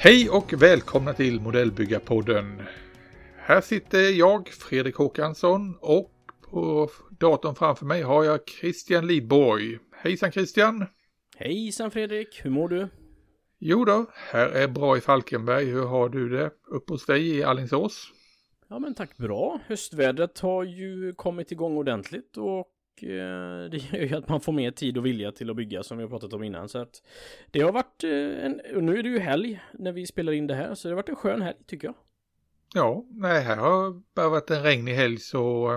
Hej och välkomna till Modellbyggarpodden. Här sitter jag, Fredrik Håkansson och på datorn framför mig har jag Christian Lidborg. Hejsan Christian! Hejsan Fredrik, hur mår du? Jo då, här är bra i Falkenberg. Hur har du det uppe hos dig i Allingsås? Ja men tack bra. Höstvädret har ju kommit igång ordentligt och eh, det gör ju att man får mer tid och vilja till att bygga som vi har pratat om innan. Så att det har varit eh, en, och nu är det ju helg när vi spelar in det här så det har varit en skön helg tycker jag. Ja, nej här har bara varit en regnig helg så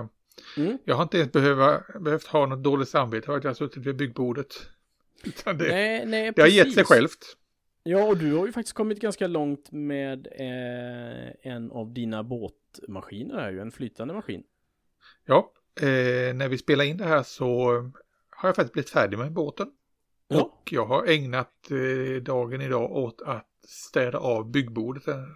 mm. jag har inte ens behöva, behövt ha något dåligt samvete för att jag har suttit vid byggbordet. Utan det, nej, nej, det har gett sig självt. Ja, och du har ju faktiskt kommit ganska långt med eh, en av dina båtmaskiner här ju, en flytande maskin. Ja, eh, när vi spelar in det här så har jag faktiskt blivit färdig med båten. Ja. Och jag har ägnat eh, dagen idag åt att städa av byggbordet. Den,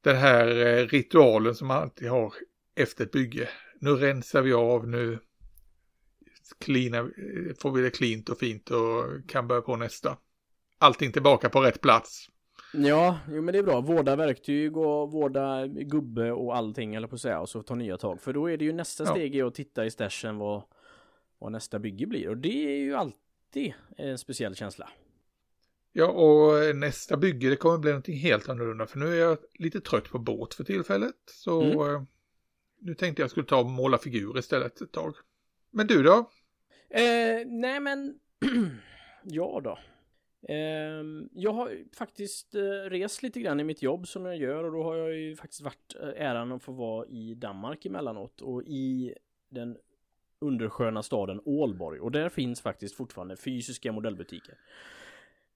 den här eh, ritualen som man alltid har efter ett bygge. Nu rensar vi av, nu cleanar, eh, får vi det cleant och fint och kan börja på nästa allting tillbaka på rätt plats. Ja, jo, men det är bra. Vårda verktyg och vårda gubbe och allting eller på att säga och så ta nya tag. För då är det ju nästa ja. steg i att titta i stashen vad, vad nästa bygge blir. Och det är ju alltid en speciell känsla. Ja, och nästa bygge det kommer bli någonting helt annorlunda. För nu är jag lite trött på båt för tillfället. Så mm. Eh, nu tänkte jag skulle ta och måla figurer istället ett tag. Men du då? Eh, nej men, ja då. Ehm, jag har faktiskt eh, rest lite grann i mitt jobb som jag gör och då har jag ju faktiskt varit eh, äran att få vara i Danmark emellanåt och i den undersköna staden Ålborg och där finns faktiskt fortfarande fysiska modellbutiker.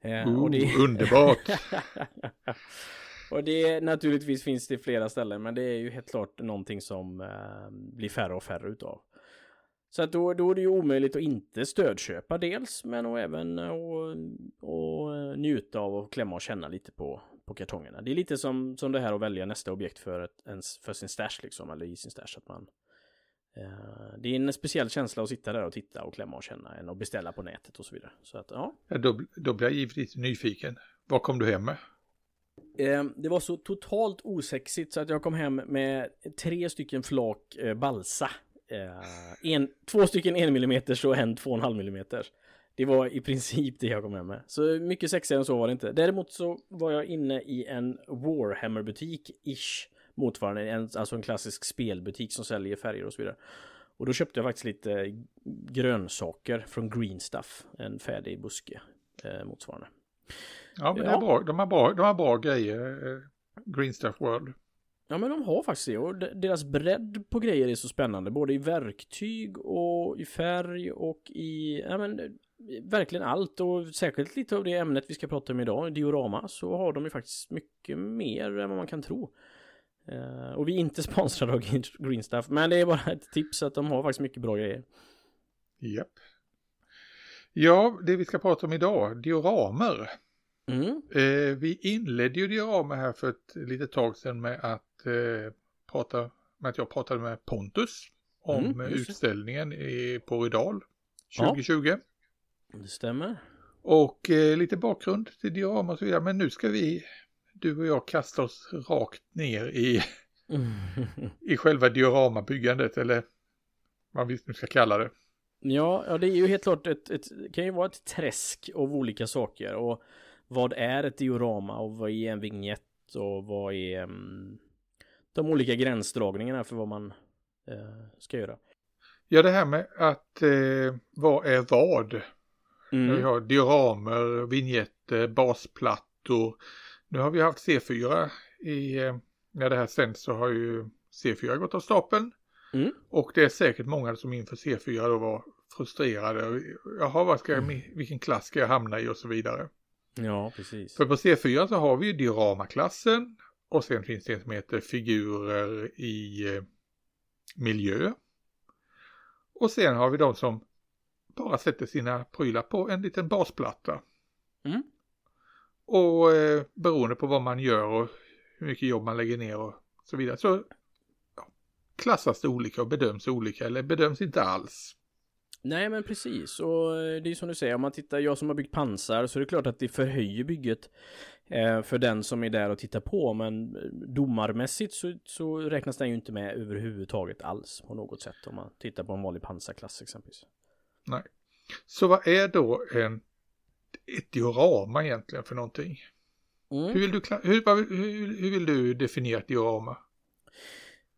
Uh, och det... Underbart! och det naturligtvis finns det flera ställen men det är ju helt klart någonting som eh, blir färre och färre utav. Så att då, då är det ju omöjligt att inte stödköpa dels, men och även att och njuta av och klämma och känna lite på, på kartongerna. Det är lite som, som det här att välja nästa objekt för, ett, ens, för sin stash liksom, eller i sin stash. Att man, eh, det är en speciell känsla att sitta där och titta och klämma och känna än att beställa på nätet och så vidare. Så att, ja. ja då, då blir jag givetvis nyfiken. Vad kom du hem med? Eh, det var så totalt osexigt så att jag kom hem med tre stycken flak eh, balsa eh, en, två stycken 1 mm och en 2,5 mm. Det var i princip det jag kom hem med. Så mycket sexigare än så var det inte. Däremot så var jag inne i en Warhammer-butik-ish. Motsvarande, en, alltså en klassisk spelbutik som säljer färger och så vidare. Och då köpte jag faktiskt lite grönsaker från Green Stuff. En färdig buske eh, motsvarande. Ja, men ja. Det är bra. De, har bra, de har bra grejer. Eh, Green Stuff World. Ja men de har faktiskt det och deras bredd på grejer är så spännande både i verktyg och i färg och i, ja men verkligen allt och särskilt lite av det ämnet vi ska prata om idag, diorama, så har de ju faktiskt mycket mer än vad man kan tro. Uh, och vi är inte sponsrade av Green Stuff, men det är bara ett tips att de har faktiskt mycket bra grejer. Japp. Ja, det vi ska prata om idag, dioramer. Mm. Eh, vi inledde ju dioramer här för ett litet tag sedan med att eh, prata, med att jag pratade med Pontus om mm, utställningen i, på Rydal 2020. Ja, det stämmer. Och eh, lite bakgrund till diorama och så vidare. Men nu ska vi, du och jag, kasta oss rakt ner i, i själva dioramabyggandet eller vad vi nu ska kalla det. Ja, ja det är ju helt klart ett, ett, kan ju vara ett träsk av olika saker. Och vad är ett diorama och vad är en vignett och vad är um, de olika gränsdragningarna för vad man eh, ska göra. Ja, det här med att eh, vad är vad? Mm. Vi har dioramer, vignetter, basplattor. Nu har vi haft C4 i, eh, när det här sänds så har ju C4 gått av stapeln. Mm. Och det är säkert många som inför C4 då var frustrerade. Jaha, vad ska jag, mm. vilken klass ska jag hamna i och så vidare. Ja, precis. För på C4 så har vi ju dioramaklassen och sen finns det en som heter figurer i eh, miljö. Och sen har vi de som bara sätter sina prylar på en liten basplatta. Mm. Och eh, beroende på vad man gör och hur mycket jobb man lägger ner och så vidare så klassas det olika och bedöms olika eller bedöms inte alls. Nej men precis och det är som du säger om man tittar, jag som har byggt pansar så är det klart att det förhöjer bygget eh, för den som är där och tittar på men domarmässigt så, så räknas den ju inte med överhuvudtaget alls på något sätt om man tittar på en vanlig pansarklass exempelvis. Nej. Så vad är då en, ett diorama egentligen för någonting? Mm. Hur, vill du, hur, hur, hur vill du definiera ett diorama?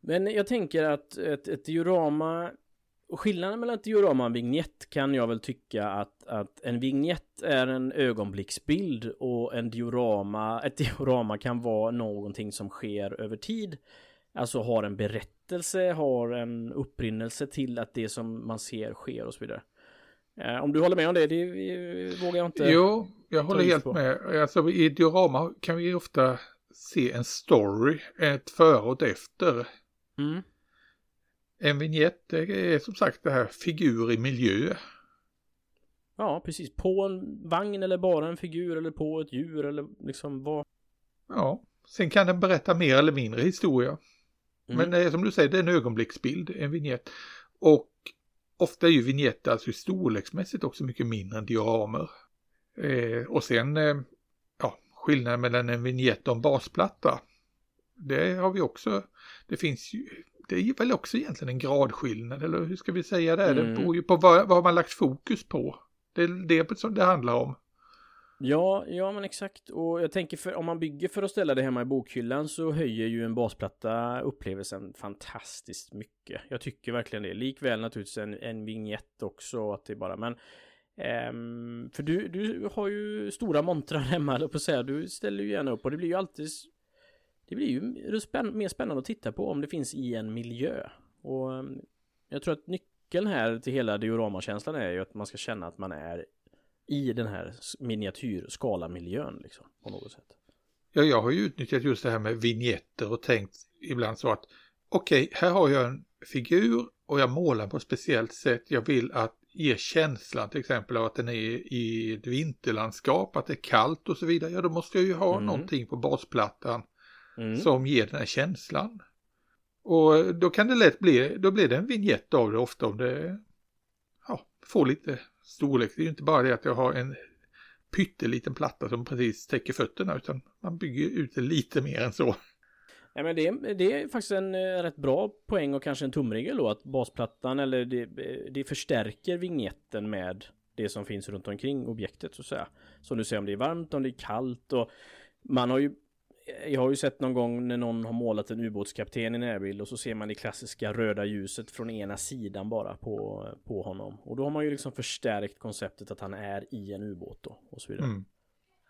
Men jag tänker att ett, ett diorama och skillnaden mellan ett diorama och en vignett kan jag väl tycka att, att en vignett är en ögonblicksbild och en diorama, ett diorama kan vara någonting som sker över tid. Alltså har en berättelse, har en upprinnelse till att det som man ser sker och så vidare. Eh, om du håller med om det, det vågar jag inte. Jo, jag håller helt på. med. Alltså i diorama kan vi ofta se en story, ett före och ett efter. Mm. En vignett är som sagt det här figur i miljö. Ja, precis. På en vagn eller bara en figur eller på ett djur eller liksom vad. Ja, sen kan den berätta mer eller mindre historia. Mm. Men det är som du säger, det är en ögonblicksbild, en vignett. Och ofta är ju vignetter alltså storleksmässigt också mycket mindre än dioramer. Eh, och sen, eh, ja, skillnaden mellan en vignett och en basplatta. Det har vi också, det finns ju, det är väl också egentligen en gradskillnad, eller hur ska vi säga det? Mm. Det beror ju på vad, vad man lagt fokus på. Det är det som det handlar om. Ja, ja men exakt. Och jag tänker för om man bygger för att ställa det hemma i bokhyllan så höjer ju en basplatta upplevelsen fantastiskt mycket. Jag tycker verkligen det. Likväl naturligtvis en, en vignett också att det bara, men Um, för du, du har ju stora montrar hemma, eller på att säga. Du ställer ju gärna upp och det blir ju alltid det blir ju spänn mer spännande att titta på om det finns i en miljö. Och ehm, jag tror att nyckeln här till hela dioramakänslan är ju att man ska känna att man är i den här miniatyrskala-miljön liksom på något sätt. Ja, jag har ju utnyttjat just det här med vignetter och tänkt ibland så att okej, okay, här har jag en figur och jag målar på ett speciellt sätt. Jag vill att ge känslan till exempel av att den är i ett vinterlandskap, att det är kallt och så vidare. Ja, då måste jag ju ha mm. någonting på basplattan mm. som ger den här känslan. Och då kan det lätt bli, då blir det en vignett av det ofta om det ja, får lite storlek. Det är ju inte bara det att jag har en pytteliten platta som precis täcker fötterna utan man bygger ut det lite mer än så. Ja, men det, är, det är faktiskt en eh, rätt bra poäng och kanske en tumregel då att basplattan eller det, det förstärker vignetten med det som finns runt omkring objektet så att säga. Som du säger om det är varmt, om det är kallt och man har ju jag har ju sett någon gång när någon har målat en ubåtskapten i närbild och så ser man det klassiska röda ljuset från ena sidan bara på, på honom. Och då har man ju liksom förstärkt konceptet att han är i en ubåt då och så vidare. Mm.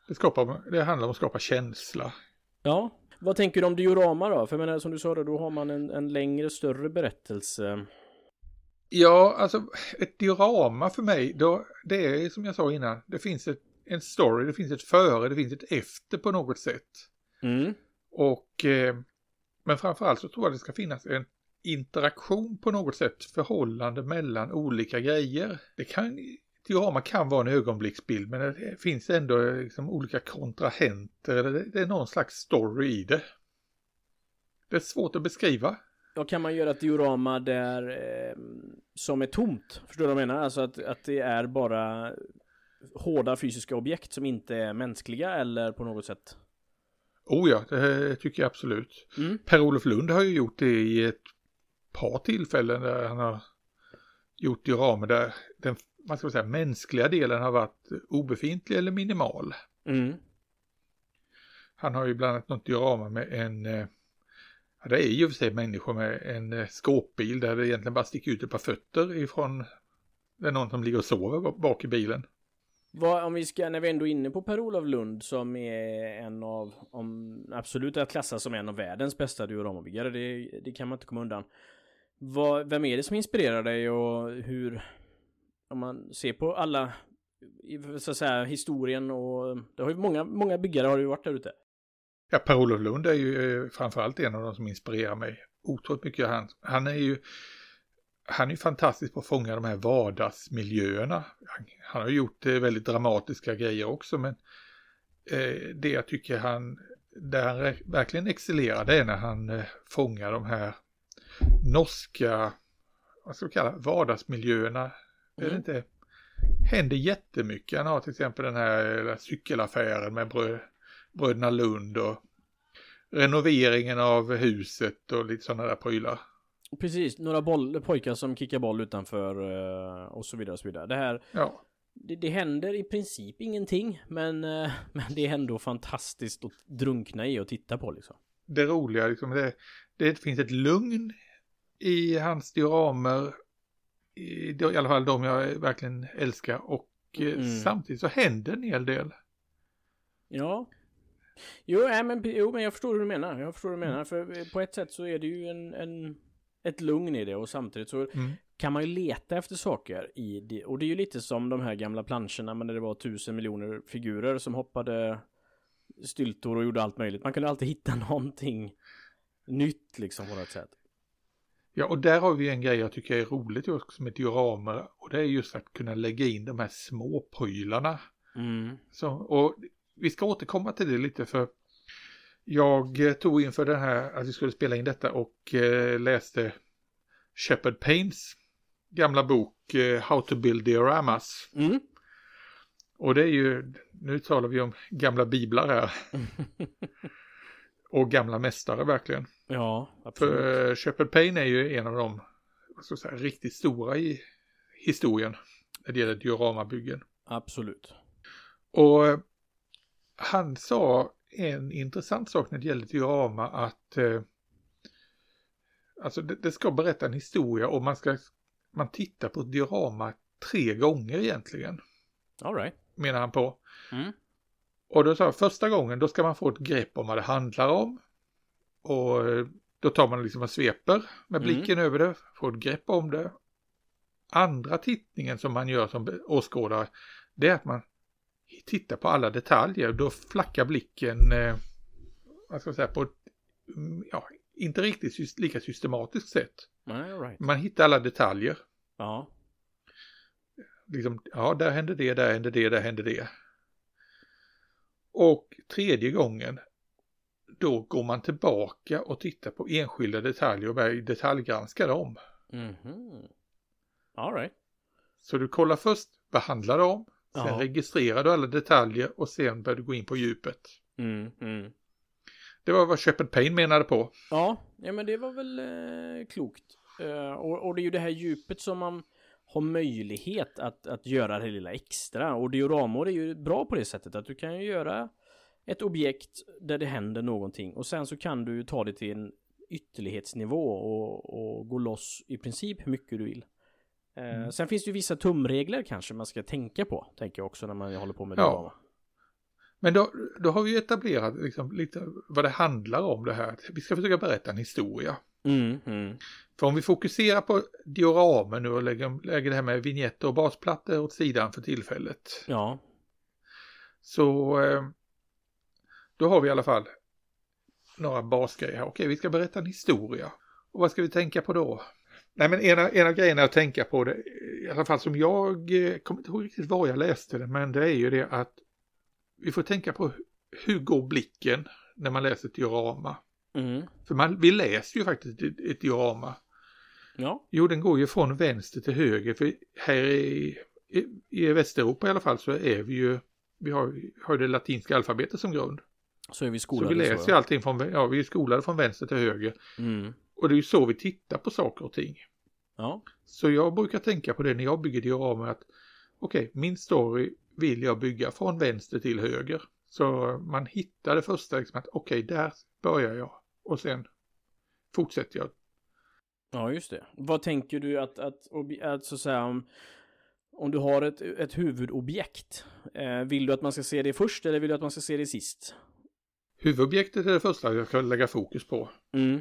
Det, skapar, det handlar om att skapa känsla. Ja, vad tänker du om diorama då? För jag menar som du sa då, då har man en, en längre, större berättelse. Ja, alltså ett diorama för mig, då, det är som jag sa innan, det finns ett, en story, det finns ett före, det finns ett efter på något sätt. Mm. Och, eh, men framförallt så tror jag det ska finnas en interaktion på något sätt, förhållande mellan olika grejer. Det kan, diorama kan vara en ögonblicksbild men det finns ändå liksom olika kontrahenter, det, det är någon slags story i det. Det är svårt att beskriva. Ja, kan man göra ett diorama där eh, som är tomt? Förstår du vad jag menar? Alltså att, att det är bara hårda fysiska objekt som inte är mänskliga eller på något sätt? Oh ja, det tycker jag absolut. Mm. Per-Olof Lund har ju gjort det i ett par tillfällen där han har gjort dioramer där den man ska säga, mänskliga delen har varit obefintlig eller minimal. Mm. Han har ju bland annat något diorama med en, eh, ja, det är ju för sig människor med en eh, skåpbil där det egentligen bara sticker ut ett par fötter ifrån, det är någon som ligger och sover bak i bilen. Vad, om vi ska, när vi ändå är inne på Per-Olof Lund som är en av, om absolut att klassa som en av världens bästa dioramabyggare, det, det kan man inte komma undan. Vad, vem är det som inspirerar dig och hur, om man ser på alla, så att säga, historien och det har ju många, många byggare har ju varit där ute. Ja, Per-Olof Lund är ju eh, framförallt en av de som inspirerar mig otroligt mycket. Han, han är ju han är fantastisk på att fånga de här vardagsmiljöerna. Han, har gjort eh, väldigt dramatiska grejer också men eh, det jag tycker han, där han verkligen excellerar det är när han eh, fångar de här norska, vad ska vi kalla vardagsmiljöerna. Mm. Det är inte, händer jättemycket. Han har till exempel den här cykelaffären med brö, bröderna Lund och renoveringen av huset och lite sådana där prylar. Precis, några boll, pojkar som kickar boll utanför eh, och så vidare och så vidare. Det här ja. det, det händer i princip ingenting men, eh, men det är ändå fantastiskt att drunkna i och titta på liksom. Det roliga liksom, det, det finns ett lugn i hans dioramer. I, I alla fall de jag verkligen älskar och eh, mm. samtidigt så händer en hel del. Ja. Jo, nej, men, jo, men jag förstår hur du menar. Jag förstår hur du menar. För på ett sätt så är det ju en, en ett lugn i det och samtidigt så mm. kan man ju leta efter saker i det. Och det är ju lite som de här gamla planscherna men där det var tusen miljoner figurer som hoppade styltor och gjorde allt möjligt. Man kunde alltid hitta någonting nytt liksom på något sätt. Ja, och där har vi en grej jag tycker är roligt också med dioramer och det är just att kunna lägga in de här små prylarna. Mm. Så, och vi ska återkomma till det lite för jag tog inför den här att vi skulle spela in detta och eh, läste Shepard Paynes gamla bok eh, How to build dioramas. Mm. Och det är ju, nu talar vi om gamla biblar här. och gamla mästare verkligen. Ja, absolut. För Shepard Payne är ju en av de säga, riktigt stora i historien när det gäller dioramabyggen. Absolut. Och uh, han sa en intressant sak när det gäller diorama att uh, alltså det, det, ska berätta en historia och man ska man tittar på ett diorama tre gånger egentligen. All right. Menar han på. Mm. Och då sa jag första gången då ska man få ett grepp om vad det handlar om. Och eh, då tar man liksom och sveper med mm. blicken mm. över det, får ett grepp om det. Andra tittningen som man gör som åskådare, det är att man tittar på alla detaljer. Då flackar blicken, eh, vad ska jag säga, på ett, mm, ja, inte riktigt lika systematiskt sätt. Right. Man hittar alla detaljer. Ja. Liksom, ja, där hände det, där hände det, där hände det. Och tredje gången, då går man tillbaka och tittar på enskilda detaljer och börjar detaljgranska dem. Mm -hmm. All right. Så du kollar först, vad handlar det om? Sen ja. registrerar du alla detaljer och sen börjar du gå in på djupet. Mm, mm. Det var vad Shepard Payne menade på. Ja, ja men det var väl eh, klokt. Uh, och, och, det är ju det här djupet som man har möjlighet att, att göra det lilla extra. Och dioramor är ju bra på det sättet att du kan ju göra ett objekt där det händer någonting och sen så kan du ta det till en ytterlighetsnivå och, och gå loss i princip hur mycket du vill. Eh, mm. Sen finns det ju vissa tumregler kanske man ska tänka på, tänker jag också när man håller på med ja. Men då, då har vi ju etablerat liksom lite vad det handlar om det här. Vi ska försöka berätta en historia. Mm, mm. För om vi fokuserar på dioramen nu och lägger, lägger det här med vignetter och basplattor åt sidan för tillfället. Ja. Så eh, då har vi i alla fall några basgrejer här. Okej, vi ska berätta en historia. Och vad ska vi tänka på då? Nej, men en, en av grejerna att tänka på, det, i alla fall som jag eh, kommer inte ihåg riktigt var jag läste det, men det är ju det att vi får tänka på hur går blicken när man läser ett diorama. Mm. För man, vi läser ju faktiskt ett, ett diorama. Ja. Jo, den går ju från vänster till höger. För här i, i, i Västeuropa i alla fall så är vi ju, vi har, har det latinska alfabetet som grund. Så är vi skolade. Så vi läser ju allting från, ja vi är skolade från vänster till höger. Mm. Och det är ju så vi tittar på saker och ting. Ja. Så jag brukar tänka på det när jag bygger diorama att okej, okay, min story vill jag bygga från vänster till höger. Så man hittar det första, liksom att okej, okay, där börjar jag och sen fortsätter jag. Ja, just det. Vad tänker du att, att, att så att säga, om, om du har ett, ett huvudobjekt, eh, vill du att man ska se det först eller vill du att man ska se det sist? Huvudobjektet är det första jag ska lägga fokus på. Mm.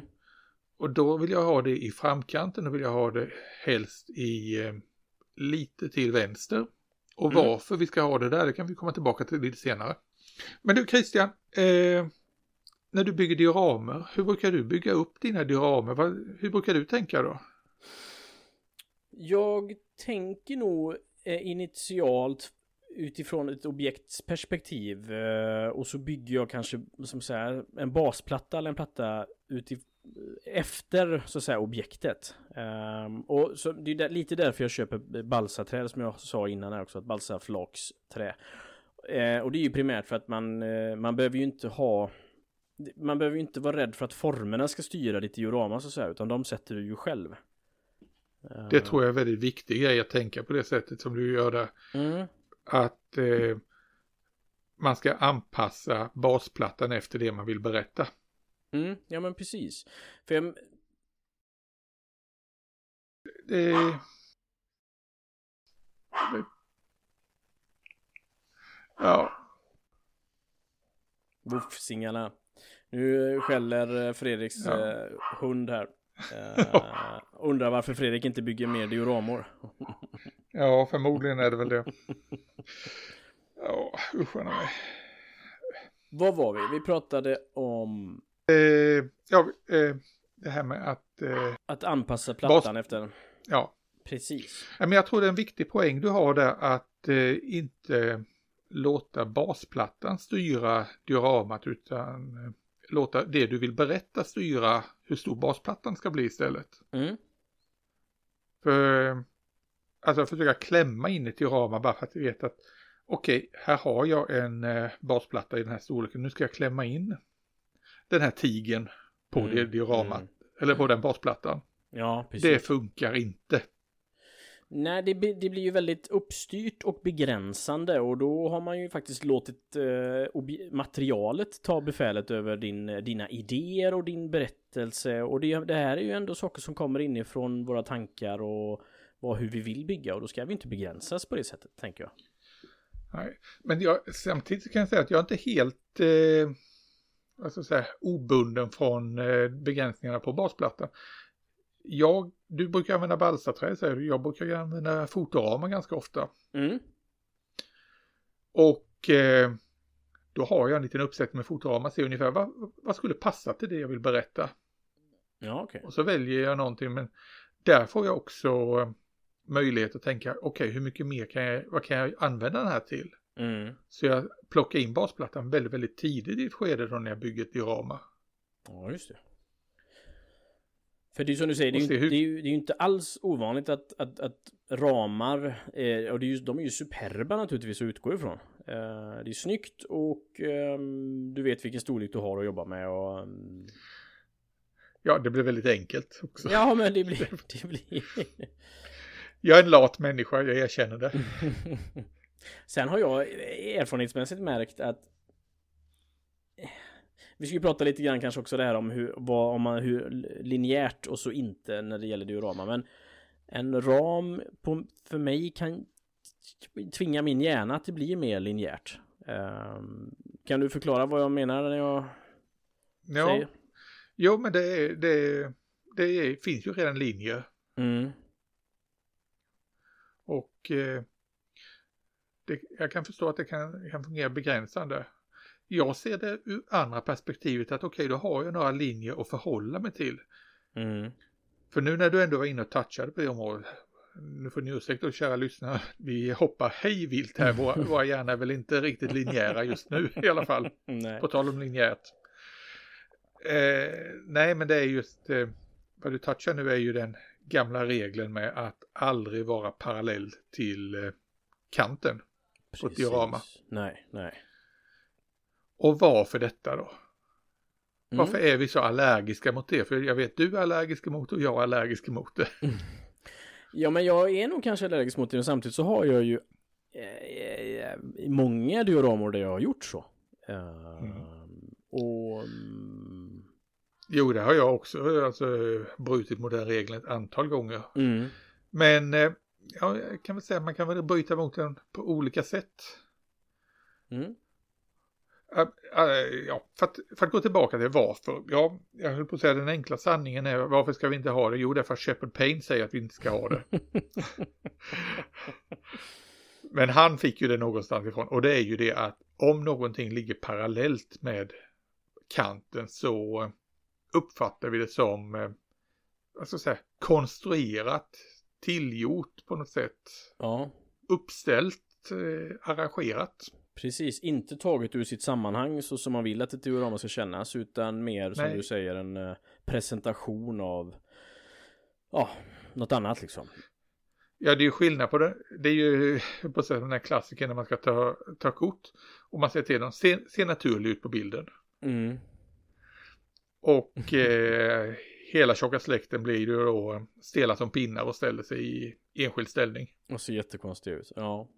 Och då vill jag ha det i framkanten, då vill jag ha det helst i eh, lite till vänster. Och mm. varför vi ska ha det där, det kan vi komma tillbaka till lite senare. Men du Christian, eh, när du bygger dioramer, hur brukar du bygga upp dina dioramer? hur brukar du tänka då? Jag tänker nog eh, initialt utifrån ett objekts perspektiv eh, och så bygger jag kanske som säger en basplatta eller en platta utif efter så att säga objektet. Um, och så det är där, lite därför jag köper balsaträd som jag sa innan här också, att balsaflaksträ. Uh, och det är ju primärt för att man, uh, man behöver ju inte ha man behöver ju inte vara rädd för att formerna ska styra ditt diorama så att säga, utan de sätter du ju själv. Det tror jag är väldigt viktig grej att tänka på det sättet som du gör där. Mm. Att eh, man ska anpassa basplattan efter det man vill berätta. Mm, ja men precis. För jag... Det... det... Ja. Voffsingarna. Nu skäller Fredriks ja. eh, hund här. Eh, undrar varför Fredrik inte bygger mer dioramor. ja, förmodligen är det väl det. Ja, usch mig. Vad var vi? Vi pratade om... Eh, ja, eh, det här med att... Eh, att anpassa plattan efter... Ja. Precis. Men jag tror det är en viktig poäng du har där att eh, inte låta basplattan styra dioramat utan eh, låta det du vill berätta styra hur stor basplattan ska bli istället. Mm. För alltså försöka klämma in ett diorama bara för att du vet att okej, okay, här har jag en eh, basplatta i den här storleken. Nu ska jag klämma in den här tigen på mm. det dioramat. Mm. Eller på den basplattan. Ja, precis. Det funkar inte. Nej, det, det, blir ju väldigt uppstyrt och begränsande och då har man ju faktiskt låtit eh, materialet ta befälet över din, dina idéer och din berättelse och det, det, här är ju ändå saker som kommer inifrån våra tankar och vad, hur vi vill bygga och då ska vi inte begränsas på det sättet, tänker jag. Nej, men jag, samtidigt kan jag säga att jag inte helt eh, alltså säga, obunden från eh, begränsningarna på basplattan. Jag, du brukar använda balsaträ säger du, jag brukar använda fotoramar ganska ofta. Mm. Och eh, då har jag en liten uppsättning med fotoramar, ser ungefär vad, vad skulle passa till det jag vill berätta. Ja. Okay. Och så väljer jag någonting, men där får jag också eh, möjlighet att tänka, okej, okay, hur mycket mer kan jag, vad kan jag använda den här till? Mm. Så jag plockar in basplattan väldigt, väldigt tidigt i ett skede då när jag bygger ett diorama. Ja, just det. För det är som du säger, det är, ju, hur... det är, ju, det är ju inte alls ovanligt att, att, att ramar, eh, och det är ju, de är ju superba naturligtvis att utgå ifrån. Eh, det är snyggt och eh, du vet vilken storlek du har att jobba med och... Um... Ja, det blir väldigt enkelt också. Ja, men det blir... Det blir... jag är en lat människa, jag erkänner det. Sen har jag erfarenhetsmässigt märkt att vi ska ju prata lite grann kanske också det här om hur, vad, om man, hur linjärt och så inte när det gäller diorama. Men en ram på, för mig kan tvinga min hjärna att det blir mer linjärt. Um, kan du förklara vad jag menar när jag ja. säger? Jo, men det, det, det finns ju redan linjer. Mm. Och eh, det, jag kan förstå att det kan, kan fungera begränsande. Jag ser det ur andra perspektivet att okej, okay, då har jag några linjer att förhålla mig till. Mm. För nu när du ändå var inne och touchade på det området, nu får ni ursäkta kära lyssnare, vi hoppar hej vilt här, våra, våra hjärnor är väl inte riktigt linjära just nu i alla fall. Nej. På tal om linjärt. Eh, nej, men det är just, eh, vad du touchar nu är ju den gamla regeln med att aldrig vara parallell till eh, kanten Precis. ett diorama. Nej, nej. Och varför detta då? Mm. Varför är vi så allergiska mot det? För jag vet du är allergisk mot det och jag är allergisk mot det. Mm. Ja, men jag är nog kanske allergisk mot det, men samtidigt så har jag ju eh, många dioramor där jag har gjort så. Uh, mm. Och... Mm. Jo, det har jag också alltså, brutit mot den regeln ett antal gånger. Mm. Men eh, ja, jag kan väl säga att man kan väl bryta mot den på olika sätt. Mm. Ja, för att, för att gå tillbaka till varför. Ja, jag höll på att säga den enkla sanningen är varför ska vi inte ha det? Jo, därför att Shepard Payne säger att vi inte ska ha det. Men han fick ju det någonstans ifrån och det är ju det att om någonting ligger parallellt med kanten så uppfattar vi det som eh, vad ska jag säga, konstruerat, tillgjort på något sätt. Ja. Uppställt, eh, arrangerat. Precis, inte taget ur sitt sammanhang så som man vill att ett diorama ska kännas utan mer som Nej. du säger en eh, presentation av ja, något annat liksom. Ja, det är ju skillnad på det. Det är ju på sätt den här klassiken när man ska ta, ta kort. Och man säger till dem, se, se naturlig ut på bilden. Mm. Och eh, hela tjocka släkten blir ju då stela som pinnar och ställer sig i enskild ställning. Och ser jättekonstigt ut. Ja.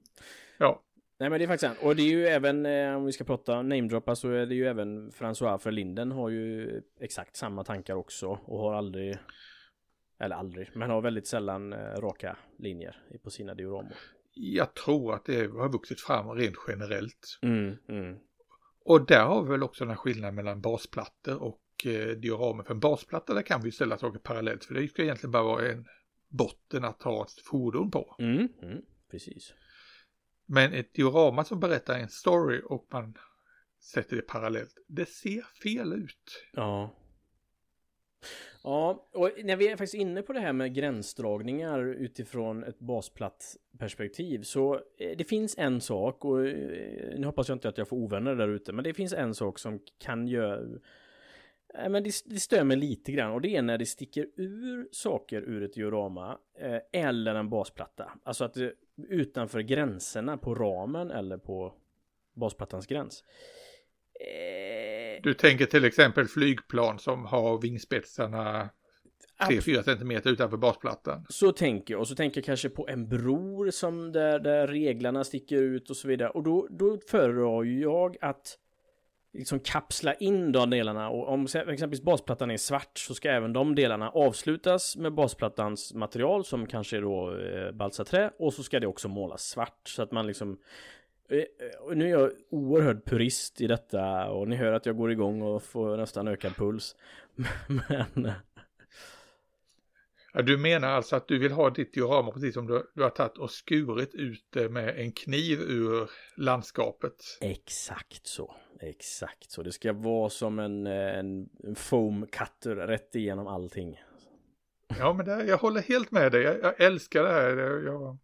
Ja, Nej men det är faktiskt sant. Och det är ju även, eh, om vi ska prata namedroppa så är det ju även François Verlinden har ju exakt samma tankar också och har aldrig eller aldrig, men har väldigt sällan eh, raka linjer på sina dioramor. jag tror att det har vuxit fram rent generellt. Mm, mm. Och där har vi väl också den här skillnaden mellan basplattor och eh, dioramer. För en basplatta där kan vi ställa saker parallellt. För det ska egentligen bara vara en botten att ha ett fordon på. Mm, mm, precis. Men ett diorama som berättar en story och man sätter det parallellt. Det ser fel ut. Ja. Ja, och när vi är faktiskt inne på det här med gränsdragningar utifrån ett basplattperspektiv så eh, det finns en sak och eh, nu hoppas jag inte att jag får ovänner där ute men det finns en sak som kan göra Eh, men det, det mig lite grann och det är när det sticker ur saker ur ett diorama eh, eller en basplatta. Alltså att det, utanför gränserna på ramen eller på basplattans gräns. Eh, Du tänker till exempel flygplan som har vingspetsarna 3-4 centimeter utanför basplattan. Så tänker jag. Och så tänker jag kanske på en bror som där, där reglarna sticker ut och så vidare. Och då, då föredrar jag att liksom kapsla in de delarna. Och om exempelvis basplattan är svart så ska även de delarna avslutas med basplattans material som kanske är då eh, balsaträ. Och så ska det också målas svart. Så att man liksom eh, eh nu är jag oerhört purist i detta och ni hör att jag går igång och får nästan ökad puls. Men Ja, du menar alltså att du vill ha ditt diorama precis som du, du har tagit och skurit ut det med en kniv ur landskapet. Exakt så. Exakt så. Det ska vara som en, en, en foam cutter rätt igenom allting. Ja, men det, jag håller helt med dig. Jag, jag älskar det här. Det, jag,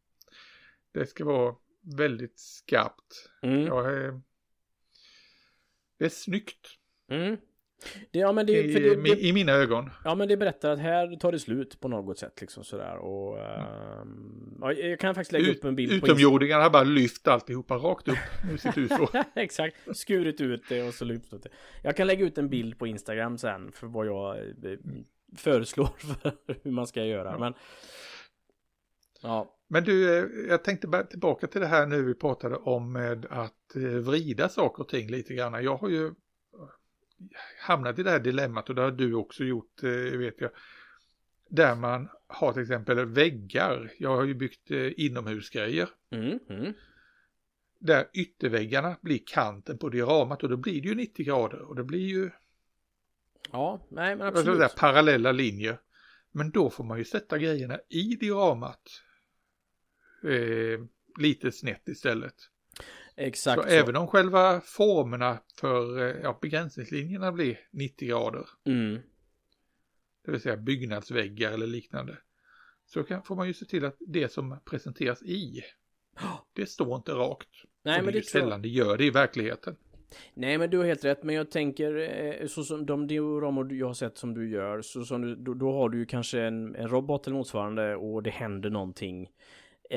det ska vara väldigt skarpt. Mm. Jag det är snyggt Mm. Det, ja, men det, i, det, det, i mina ögon. ja, men det berättar att här tar det slut på något sätt liksom sådär. Och, ehm, ja, jag kan faktiskt lägga Ut, upp en bild utomjordingarna har bara lyft alltihopa rakt upp. Sitter du så. Exakt, skurit ut det och så lyft det. Jag kan lägga ut en bild på Instagram sen för vad jag eh, föreslår för hur man ska göra. Men ja, Men du, eh, jag tänkte bara tillbaka till det här nu vi pratade om med att eh, vrida saker och ting lite grann. Jag har ju hamnat i det här dilemmat och det har du också gjort, eh, vet jag. Där man har till exempel väggar. Jag har ju byggt eh, inomhusgrejer. mm, mm. Där ytterväggarna blir kanten på dioramat och då blir det ju 90 grader och det blir ju ja, nej men absolut. där parallella linjer. Men då får man ju sätta grejerna i dioramat. Eh, lite snett istället. Exakt Så, så. även om själva formerna för eh, ja, begränsningslinjerna blir 90 grader, Mm. det vill säga byggnadsväggar eller liknande, så kan, får man ju se till att det som presenteras i, det står inte rakt. Nej men det är sällan det gör det i verkligheten. Nej men du har helt rätt men jag tänker eh, så som de dioramor jag har sett som du gör så som du, då, då har du ju kanske en, en robot eller motsvarande och det händer någonting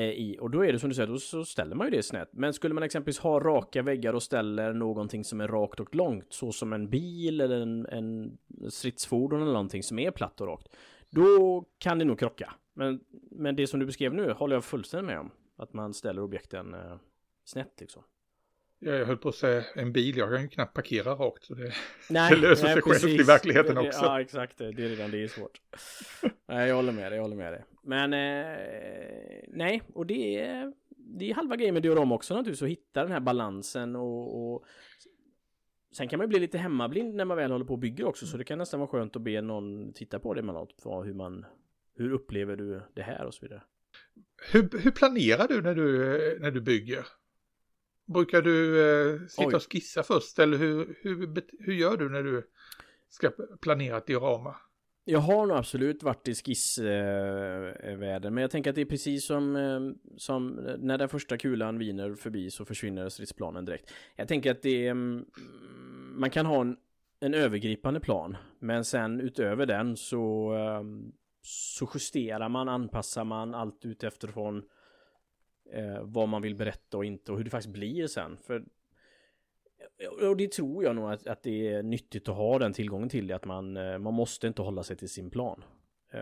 i och då är det som du säger då så ställer man ju det snett. Men skulle man exempelvis ha raka väggar och ställer någonting som är rakt och långt så som en bil eller en, en stridsfordon eller någonting som är platt och rakt. Då kan det nog krocka. Men, men det som du beskrev nu håller jag fullständigt med om. Att man ställer objekten eh, snett liksom. Jag höll på att säga en bil, jag kan ju knappt parkera rakt. Så det... Nej, Det löser sig självt i verkligheten också. Ja, exakt. Det, det är redan det är svårt. nej, jag håller med dig, jag håller med dig. Men eh, nej, och det är, det är halva grejen med dioram också naturligtvis, att hitta den här balansen och, och Sen kan man ju bli lite hemmablind när man väl håller på och bygger också, så det kan nästan vara skönt att be någon titta på det emellanåt, hur man hur upplever du det här och så vidare? hur, hur planerar du när du, när du bygger? Brukar du eh, sitta Oj. och skissa först eller hur, hur, hur gör du när du ska planera ett diorama? Jag har nog absolut varit i skissvärlden, men jag tänker att det är precis som, eh, som när den första kulan viner förbi så försvinner stridsplanen direkt. Jag tänker att det är, mm, man kan ha en, en övergripande plan, men sen utöver den så, ehm, så justerar man, anpassar man allt utifrån eh, vad man vill berätta och inte och hur det faktiskt blir sen. För och det tror jag nog att, att det är nyttigt att ha den tillgången till det, att man, eh, man måste inte hålla sig till sin plan. Eh,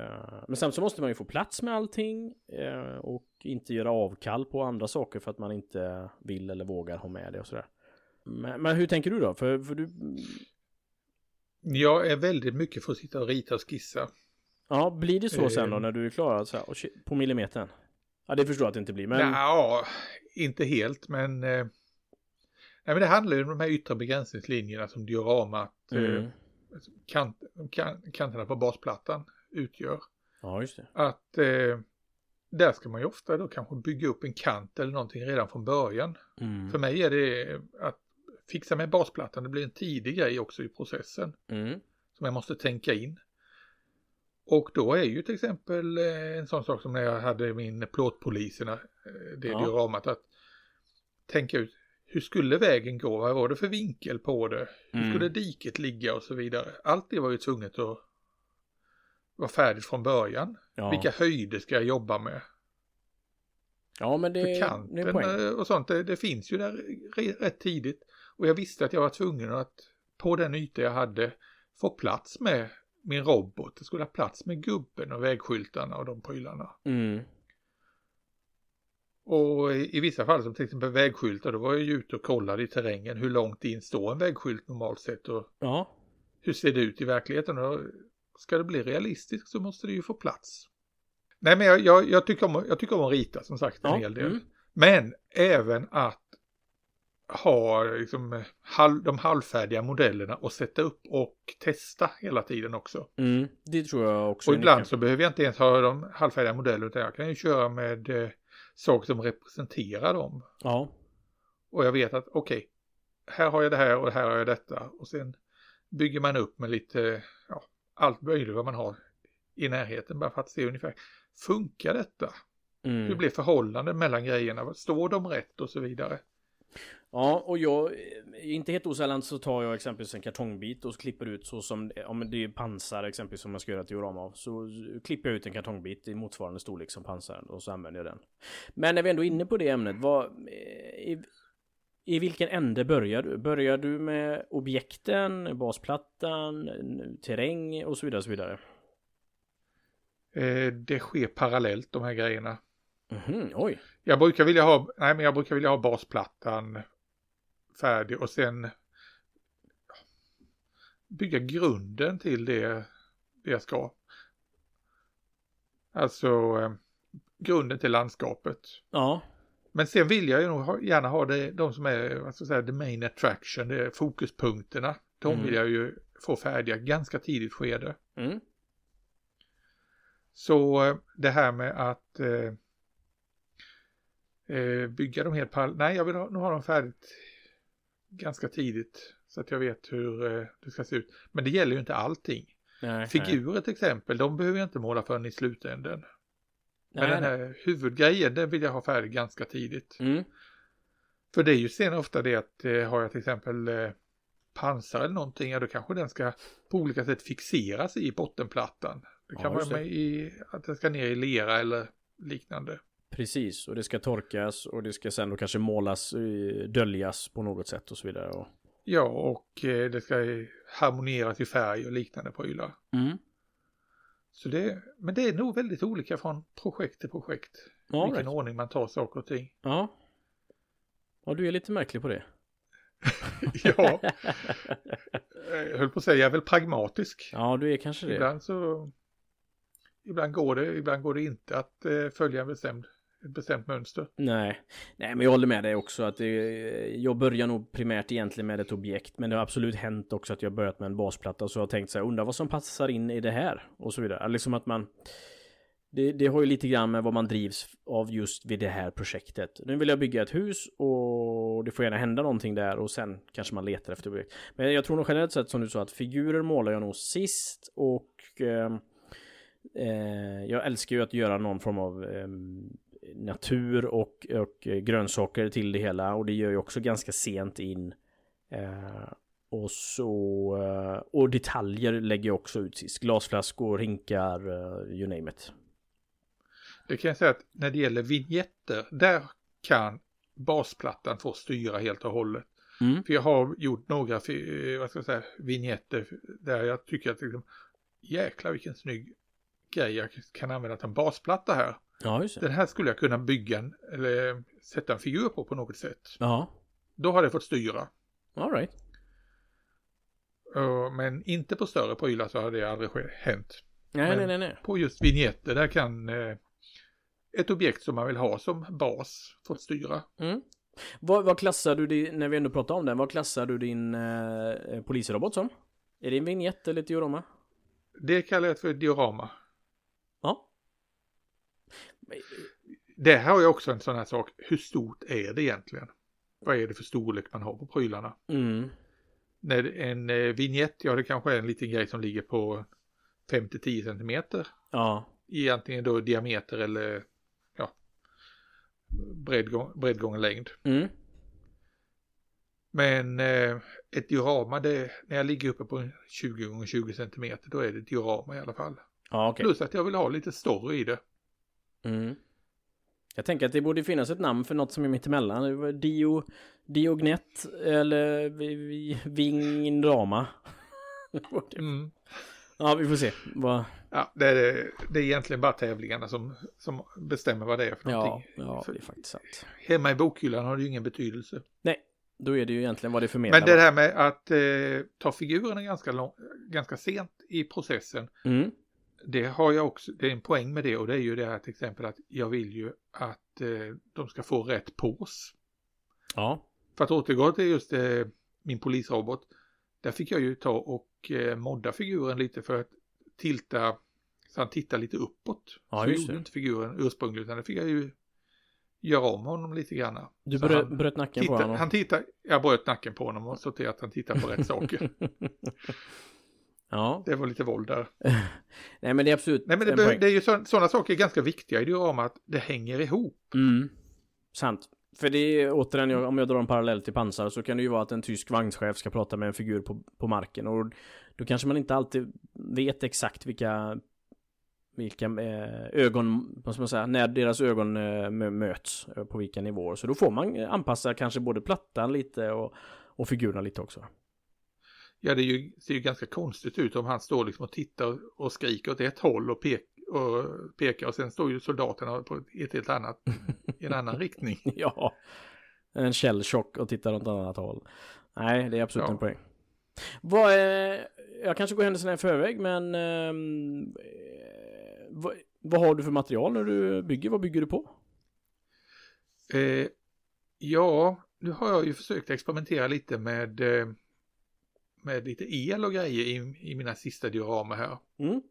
men samtidigt så måste man ju få plats med allting eh, och inte göra avkall på andra saker för att man inte vill eller vågar ha med det och sådär. Men, men hur tänker du då? För, för du... Jag är väldigt mycket för att sitta och rita och skissa. Ja, blir det så sen då när du är klar? Så här, på millimetern? Ja, det förstår jag att det inte blir, men... Ja, inte helt, men... Eh, nej, men det handlar ju om de här yttre begränsningslinjerna som dioramat, mm. eh, kant, kan, kanterna på basplattan utgör. Ja, just det. Att eh, där ska man ju ofta då kanske bygga upp en kant eller någonting redan från början. Mm. För mig är det att fixa med basplattan, det blir en tidig grej också i processen. Mm. Som jag måste tänka in. Och då är ju till exempel eh, en sån sak som när jag hade min plåtpoliserna, eh, det ja. dioramat, att tänka ut hur skulle vägen gå, vad var det för vinkel på det, hur mm. skulle diket ligga och så vidare. Allt det var ju tvunget att vara färdigt från början. Ja. Vilka höjder ska jag jobba med? Ja men det, För kanten det är poäng. Eh, och sånt, det, det, finns ju där rätt tidigt. Och jag visste att jag var tvungen att på den yta jag hade få plats med min robot. Det skulle ha plats med gubben och vägskyltarna och de prylarna. Mm. Och i, vissa fall som till exempel vägskyltar då var jag ju ute och kollade i terrängen hur långt in står en vägskylt normalt sett och ja. hur ser det ut i verkligheten. Och ska det bli realistiskt så måste det ju få plats. Nej men jag, jag, jag tycker, om, jag tycker om att rita som sagt en ja. hel del. Mm. Men även att ha liksom, halv, de halvfärdiga modellerna och sätta upp och testa hela tiden också. Mm, det tror jag också. Och ibland så behöver jag inte ens ha de halvfärdiga modellerna utan jag kan ju köra med eh, saker som representerar dem. Ja. Och jag vet att okej, okay, här har jag det här och här har jag detta och sen bygger man upp med lite, ja, allt möjligt vad man har i närheten bara för att se ungefär, funkar detta? Mm. Hur blir förhållanden mellan grejerna? Står de rätt och så vidare? Ja, och jag, eh, inte helt osällan så tar jag exempelvis en kartongbit och klipper ut så som, eh, om det är pansar exempelvis som man ska göra ett diorama av. Så klipper jag ut en kartongbit i motsvarande storlek som pansaren och så använder jag den. Men när vi ändå är inne på det ämnet, vad, eh, i, i vilken ände börjar du? Börjar du med objekten, basplattan, terräng och så vidare? Och så vidare? Det sker parallellt de här grejerna. Mm oj. Jag brukar vilja ha, nej men jag brukar vilja ha basplattan färdig och sen bygga grunden till det, det jag ska. Alltså eh, grunden till landskapet. Ja. Men sen vill jag ju nog gärna ha det, de som är, vad ska säga, the main attraction, det är fokuspunkterna. De mm. vill jag ju få färdiga ganska tidigt skede. Mm. Så eh, det här med att eh, eh, bygga dem helt parallellt, nej jag vill ha, dem färdigt ganska tidigt så att jag vet hur eh, det ska se ut. Men det gäller ju inte allting. Nej, Figurer nej. till exempel, de behöver jag inte måla förrän i slutänden. Men den här huvudgrejen, den vill jag ha färdig ganska tidigt. Mm. För det är ju sen ofta det att eh, har jag till exempel eh, pansar eller någonting, ja då kanske den ska på olika sätt fixeras i bottenplattan. Det kan ja, vara med i att den ska ner i lera eller liknande. Precis, och det ska torkas och det ska sen då kanske målas, eh, döljas på något sätt och så vidare. Och... Ja, och eh, det ska harmonieras i färg och liknande prylar. Mm. Så det, men det är nog väldigt olika från projekt till projekt. Ja, vilken right. ordning man tar saker och ting. Ja. Ja, du är lite märklig på det. ja. Jag höll på att säga, jag är väl pragmatisk. Ja, du är kanske det. Ibland så Ibland går det, ibland går det inte att eh, följa en bestämd bestämt mönster. Nej, nej, men jag håller med dig också att det, jag börjar nog primärt egentligen med ett objekt, men det har absolut hänt också att jag börjat med en basplatta och så har tänkt så här, undrar vad som passar in i det här och så vidare. Liksom att man det, det har ju lite grann med vad man drivs av just vid det här projektet. Nu vill jag bygga ett hus och det får gärna hända någonting där och sen kanske man letar efter objekt. Men jag tror nog generellt sett som du sa att figurer målar jag nog sist och ehm, eh, jag älskar ju att göra någon form av eh, natur och, och grönsaker till det hela och det gör jag också ganska sent in. Eh, och så eh, och detaljer lägger jag också ut sist. Glasflaskor, hinkar, uh, you name it. Det kan jag säga att när det gäller vignetter, där kan basplattan få styra helt och hållet. Mm. För jag har gjort några vad ska jag säga, vignetter där jag tycker att liksom, jäklar vilken snygg grej jag kan använda till en basplatta här. Ja, just det. Den här skulle jag kunna bygga en, eller sätta en figur på på något sätt. Ja. Då har det fått styra. All right. Men inte på större prylar så har det aldrig hänt. Nej, nej, nej, nej. På just vignetter där kan eh, ett objekt som man vill ha som bas fått styra. Mm. Vad, vad, klassar du din, när vi ändå pratar om den, vad klassar du din eh, polisrobot som? Är det en vignett eller ett diorama? Det kallar jag för diorama. Ja. Det här jag också en sån här sak, hur stort är det egentligen? Vad är det för storlek man har på prylarna? Mm. När en eh, vignett, ja det kanske är en liten grej som ligger på 5-10 centimeter. Ja. I antingen då diameter eller bredd, bredd gånger längd. Mm. Men eh, ett diorama, det, när jag ligger uppe på 20 gånger 20 cm, då är det diorama i alla fall. Ja, okay. Plus att jag vill ha lite story i det. Mm. Jag tänker att det borde finnas ett namn för något som är mittemellan. Dio, Diognet eller Vingrama. mm. Ja, vi får se. Vad... Ja, det är, det är egentligen bara tävlingarna som, som bestämmer vad det är för någonting. Ja, ja det är faktiskt sant. Hemma i bokhyllan har det ju ingen betydelse. Nej, då är det ju egentligen vad det förmedlar. Men det här med att eh, ta figurerna ganska, lång, ganska sent i processen. Mm. Det har jag också, det är en poäng med det och det är ju det här till exempel att jag vill ju att eh, de ska få rätt pås. Ja. För att återgå till just eh, min polisrobot. Där fick jag ju ta och eh, modda figuren lite för att tilta så han tittar lite uppåt. Ja, så just gjorde det. inte figuren ursprungligen utan det fick jag ju göra om honom lite grann. Du Så bröt, han bröt nacken tittar, på honom? Han tittar, jag bröt nacken på honom och så till att han tittar på rätt saker. ja. Det var lite våld där. Nej men det är absolut Nej men det, be- det är ju sådana saker är ganska viktiga i diorama att det hänger ihop. Mm. Sant. För det är återigen, jag- om jag drar en parallell till pansar så kan det ju vara att en tysk vagnschef ska prata med en figur på, på marken och då kanske man inte alltid vet exakt vilka vilka eh, ögon, vad ska man säga, när deras ögon eh, mö- möts eh, på vilka nivåer. Så då får man anpassa kanske både plattan lite och, och figurerna lite också. Ja det är ju, ser ju ganska konstigt ut om han står liksom och tittar och skriker åt ett håll och, pek, och pekar och sen står ju soldaterna på ett helt annat, i en annan riktning. ja. En källchock och tittar åt ett annat håll. Nej, det är absolut Ja. en poäng. Vad är, jag kanske går händelserna i förväg, men eh, vad, vad har du för material när du bygger? Vad bygger du på? Eh, ja, nu har jag ju försökt experimentera lite med, eh, med lite el och grejer i, i mina sista dioramer här. Mm.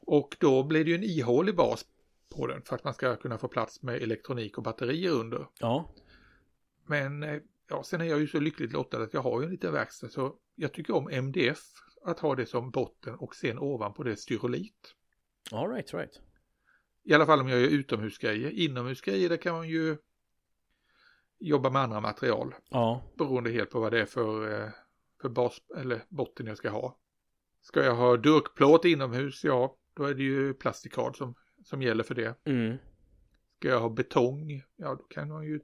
Och då blir det ju en ihålig bas på den för att man ska kunna få plats med elektronik och batterier under. Ja. Men eh, ja, sen är jag ju så lyckligt lottad att jag har ju en liten verkstad så jag tycker om MDF att ha det som botten och sen ovanpå det styrolit. All right, right. I alla fall om jag gör utomhusgrejer. Inomhusgrejer där kan man ju jobba med andra material. Ja. Beroende helt på vad det är för, eh, för bas eller botten jag ska ha. Ska jag ha durkplåt inomhus, ja då är det ju plastikad som, som gäller för det. Mm. Ska jag ha betong, ja då kan man ju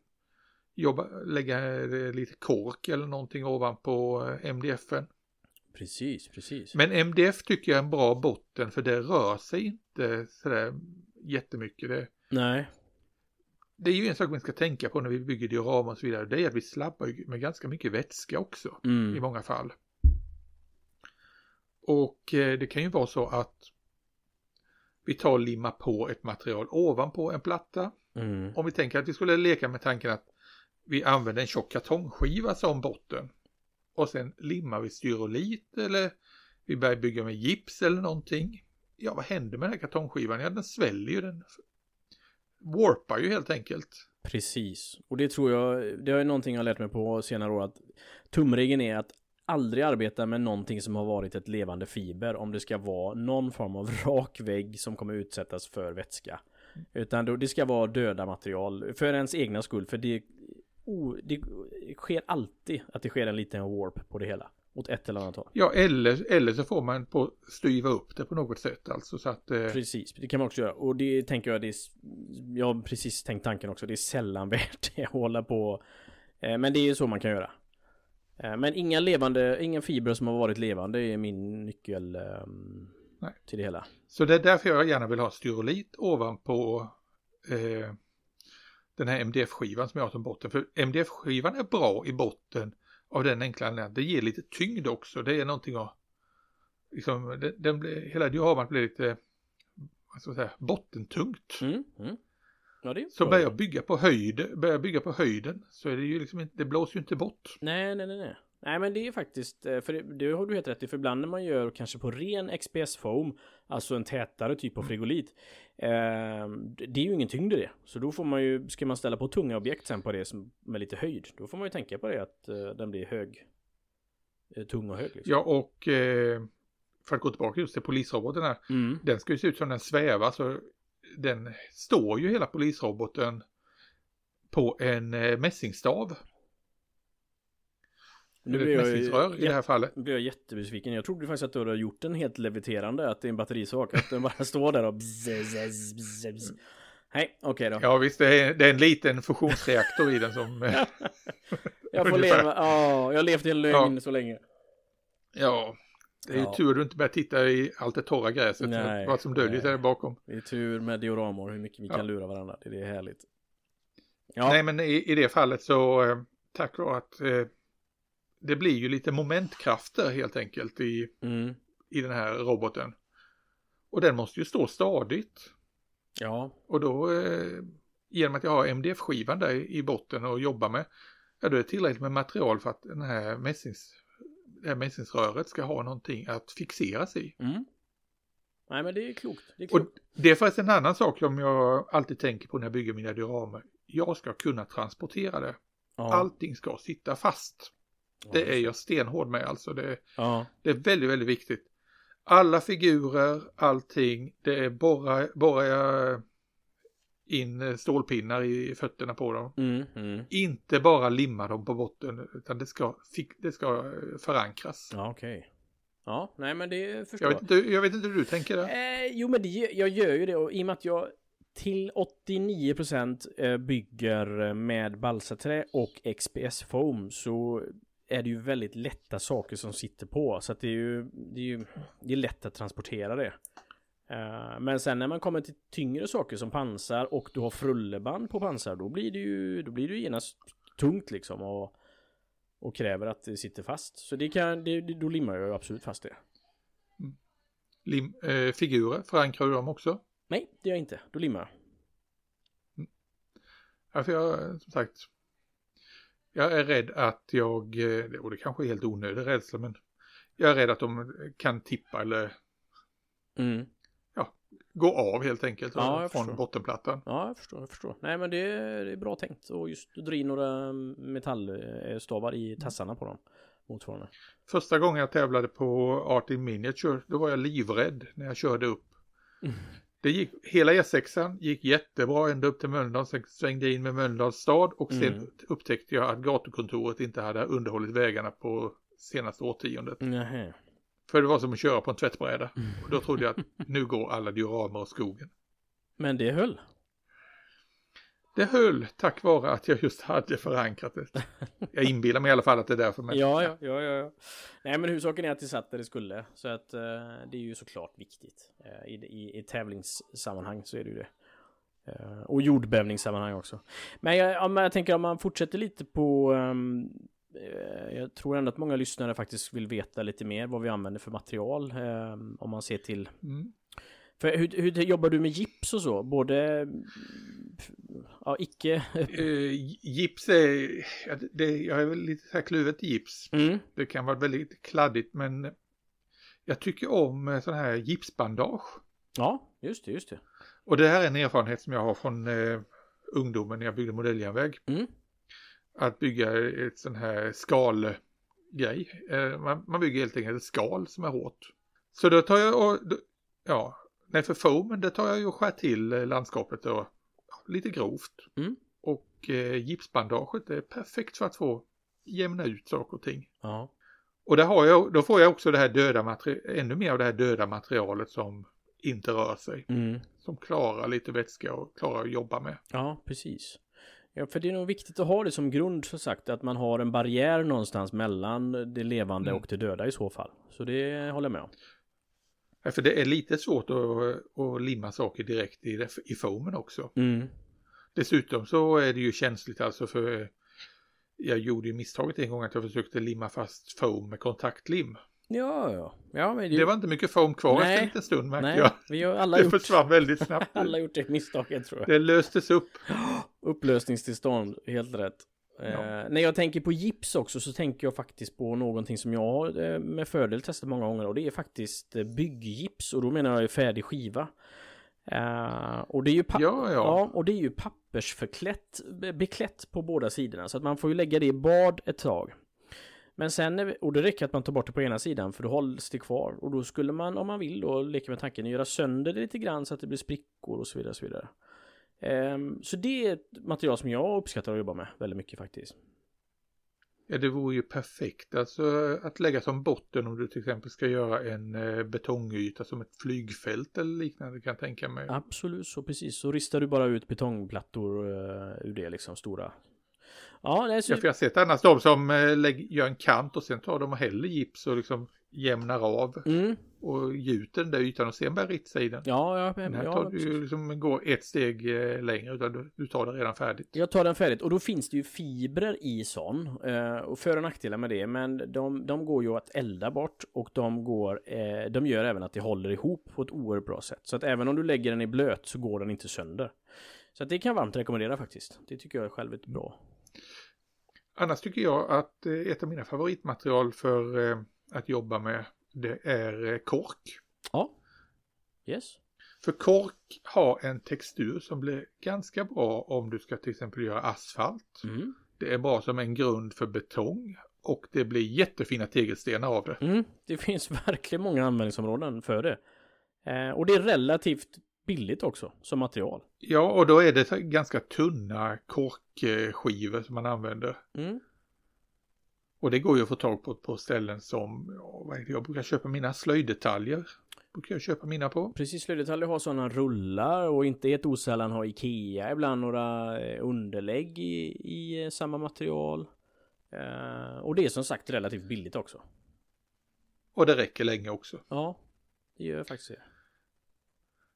jobba, lägga eh, lite kork eller någonting ovanpå eh, MDFen. Precis, precis. Men MDF tycker jag är en bra botten för det rör sig inte sådär jättemycket. Det, Nej. Det är ju en sak man ska tänka på när vi bygger diorama och så vidare. Det är att vi slabbar med ganska mycket vätska också i Mm. många fall. Och eh, det kan ju vara så att vi tar och limmar på ett material ovanpå en platta. Mm. Om vi tänker att vi skulle leka med tanken att vi använder en tjock kartongskiva som botten. Och sen limmar vi styrolit eller vi börjar bygga med gips eller någonting. ja vad händer med den här kartongskivan? Ja den sväller ju, den warpar ju helt enkelt. Precis, och det tror jag, det är någonting jag har lärt mig på senare år att tumregeln är att aldrig arbeta med någonting som har varit ett levande fiber om det ska vara någon form av rak vägg som kommer utsättas för vätska. Utan det ska vara döda material för ens egna skull för det, oh, det sker alltid att det sker en liten warp på det hela. Åt ett eller annat håll. Ja, eller, eller så får man på styva upp det på något sätt alltså så att... Eh... Precis, det kan man också göra. Och det tänker jag, det är, jag har precis tänkt tanken också, det är sällan värt det att hålla på. Eh, men det är så man kan göra. Eh, men inga levande, inga fibrer som har varit levande är min nyckel um, till det hela. Så det är därför jag gärna vill ha styrolit ovanpå eh, den här MDF-skivan som jag har som botten. För MDF-skivan är bra i botten av den enkla anledningen. Det ger lite tyngd också. Det är någonting att liksom, den, den blir, hela dioramat blir lite vad ska man säga, bottentungt. Mm, mm. Ja, så börjar jag bygga på höjd, börjar bygga på höjden så är det ju liksom inte, det blåser ju inte bort. Nej, nej, nej, nej. Nej men det är faktiskt, eh, för det, det har du helt rätt i, för ibland när man gör kanske på ren XPS foam, alltså en tätare typ av mm. frigolit, eh, det är ju ingen tyngd i det. Så då får man ju, ska man ställa på tunga objekt sen på det som, med lite höjd, då får man ju tänka på det att eh, den blir hög, eh, tung och hög. Liksom. Ja och eh, för att gå tillbaka just till polisroboten här, mm. den ska ju se ut som den svävar, så den står ju hela polisroboten på en eh, mässingstav. Nu blir jag, i det här fallet. Nu blir jag jättebesviken. Jag trodde faktiskt att du hade gjort den helt leviterande. Att det är en batterisak. Att den bara står där och bzz, bzz, bzz. Nej, okej okay då. Ja visst, det är, det är en liten fusionsreaktor i den som... jag får leva, ja, jag har levt i en lögn ja. så länge. Ja, det är ju ja. tur du inte börjar titta i allt det torra gräset. Nej, vad som döljer sig där bakom. Det är tur med dioramor hur mycket vi ja. kan lura varandra. Det är härligt. Ja. Nej, men i, i det fallet så eh, tack vare att eh, det blir ju lite momentkrafter helt enkelt i, mm. i den här roboten. Och den måste ju stå stadigt. Ja. Och då eh, genom att jag har MDF-skivan där i botten och jobbar med. Ja, då är det tillräckligt med material för att den här mässings det här mässingsröret ska ha någonting att fixeras i. Mm. Nej men det är klokt. Det är, klokt. Och det är faktiskt en annan sak som jag alltid tänker på när jag bygger mina dioramer. Jag ska kunna transportera det. Ja. Allting ska sitta fast. Det är jag stenhård med alltså. Det, ja. det är väldigt, väldigt viktigt. Alla figurer, allting, det är bara, bara jag in eh, stålpinnar i fötterna på dem. Mm, mm. Inte bara limma dem på botten utan det ska, det ska eh, förankras. Ja, okej. Okay. Ja, nej men det förstår jag. Vet inte, jag vet inte hur du tänker där. Eh, jo, men det, jag gör ju det och i och med att jag till 89% eh, bygger med balsaträ och XPS foam så är det ju väldigt lätta saker som sitter på så att det är ju det är ju det är lätt att transportera det. Uh, men sen när man kommer till tyngre saker som pansar och du har frulleband på pansar då blir det ju då blir det ju genast tungt liksom och, och kräver att det sitter fast. Så det kan, det, då limmar jag absolut fast det. Mm. Lim, eh, figurer, förankrar du dem också? Nej, det gör jag inte. Då limmar jag. Mm. Ja, för jag, som sagt, jag är rädd att jag, eh, och det kanske är helt onödig rädsla, men jag är rädd att de kan tippa eller mm gå av helt enkelt ja, från förstår. bottenplattan. Ja, jag förstår, jag förstår. Nej, men det är, det är bra tänkt och just dra in några metallstavar i tassarna på dem. Motsvarande. Första gången jag tävlade på Art in Miniature, då var jag livrädd när jag körde upp. Mm. Det gick, hela E6an gick jättebra ända upp till Mölndal, sen svängde jag in med Mölndals stad och sen mm. upptäckte jag att gatukontoret inte hade underhållit vägarna på senaste årtiondet. Mm. För det var som att köra på en tvättbräda. Och då trodde jag att nu går alla dioramer åt skogen. Men det höll. Det höll tack vare att jag just hade förankrat det. Jag inbillar mig i alla fall att det är därför. Men... Ja, ja, ja, ja. Nej, men huvudsaken är att det satt där det skulle. Så att uh, det är ju såklart viktigt. Uh, i, i, I tävlingssammanhang så är det ju det. Uh, och jordbävningssammanhang också. Men jag, om jag tänker om man fortsätter lite på um, Eh, jag tror ändå att många lyssnare faktiskt vill veta lite mer vad vi använder för material. Eh, om man ser till... Mm. För hur, hur, jobbar du med gips och så? Både... Ja, icke... Uh, gips är... Det, jag är väl lite så här kluvet gips. Mm. Det kan vara väldigt kladdigt men jag tycker om eh, sån här gipsbandage. Ja, just det, just det. Och det här är en erfarenhet som jag har från eh, ungdomen när jag byggde modelljärnväg. Mm. Att bygga ett sån här skalgrej. Eh, man, man bygger helt enkelt ett skal som är hårt. Så då tar jag och, då, ja, nej för foamen det tar jag ju och skär till eh, landskapet ja, lite grovt. Mm. Och eh, gipsbandaget är perfekt för att få jämna ut saker och ting. Ja. Och där har jag, då får jag också det här döda materialet, ännu mer av det här döda materialet som inte rör sig. Mm. Som klarar lite vätska och klarar att jobba med. Ja, precis. Ja, för det är nog viktigt att ha det som grund, så sagt, att man har en barriär någonstans mellan det levande Mm. och det döda i så fall. Så det håller jag med om. Ja, För det är lite svårt att, att limma saker direkt i, i foamen också. Mm. Dessutom så är det ju känsligt alltså för jag gjorde ju misstaget en gång att jag försökte limma fast foam med kontaktlim. Ja, ja. Ja, men det, Det var inte mycket foam kvar Nej. efter en liten stund märkte Nej, jag. vi har alla Det gjort, försvann väldigt snabbt. alla gjort det misstaget tror jag. Det löstes upp. Upplösningstillstånd, helt rätt. Ja. Eh, när jag tänker på gips också så tänker jag faktiskt på någonting som jag har eh, med fördel testat många gånger och det är faktiskt eh, bygggips och då menar jag färdig skiva. Eh, och det är ju pa- Ja, ja. och det är ju pappersförklätt, be- beklätt på båda sidorna så att man får ju lägga det i bad ett tag. Men sen, och det räcker att man tar bort det på ena sidan för då hålls det kvar och då skulle man om man vill då leka med tanken göra sönder det lite grann så att det blir sprickor och så vidare. Och så vidare. Ehm, så det är ett material som jag uppskattar att jobba med väldigt mycket faktiskt. Ja, det vore ju perfekt alltså att lägga som botten om du till exempel ska göra en eh, betongyta som ett flygfält eller liknande kan jag tänka mig. Absolut, så precis. Så ristar du bara ut betongplattor uh, ur det liksom stora. Ja, det är så... Ja, för jag har sett annars de som eh, lägg, gör en kant och sen tar de och häller gips och liksom jämnar av Mm, och gjuter den där ytan och sen börjar den. ja, ja, Den här ja, tar du ju liksom går ett steg eh, längre utan du, du tar det redan färdigt. Jag tar den färdigt och då finns det ju fibrer i sån eh, och för och nackdelar med det men de, de går ju att elda bort och de går eh, de gör även att det håller ihop på ett oerhört bra sätt så att även om du lägger den i blöt så går den inte sönder. Så att det kan jag varmt rekommendera faktiskt. Det tycker jag är själv ett bra. Annars tycker jag att ett av mina favoritmaterial för att jobba med det är eh, kork. Ja. Yes. För kork har en textur som blir ganska bra om du ska till exempel göra asfalt. Mm. Det är bra som en grund för betong och det blir jättefina tegelstenar av det. Mm. Det finns verkligen många användningsområden för det. Eh, och det är relativt billigt också som material. Ja, och då är det ganska tunna korkskivor som man använder. Mm. Och det går ju att få tag på på ställen som, ja, jag brukar köpa mina slöjddetaljer. Brukar jag köpa mina på. Precis, slöjddetaljer har sådana rullar och inte helt osällan har Ikea ibland några eh, underlägg i, i eh, samma material. Eh, och det är som sagt relativt billigt också. Och det räcker länge också. Ja, det gör faktiskt det.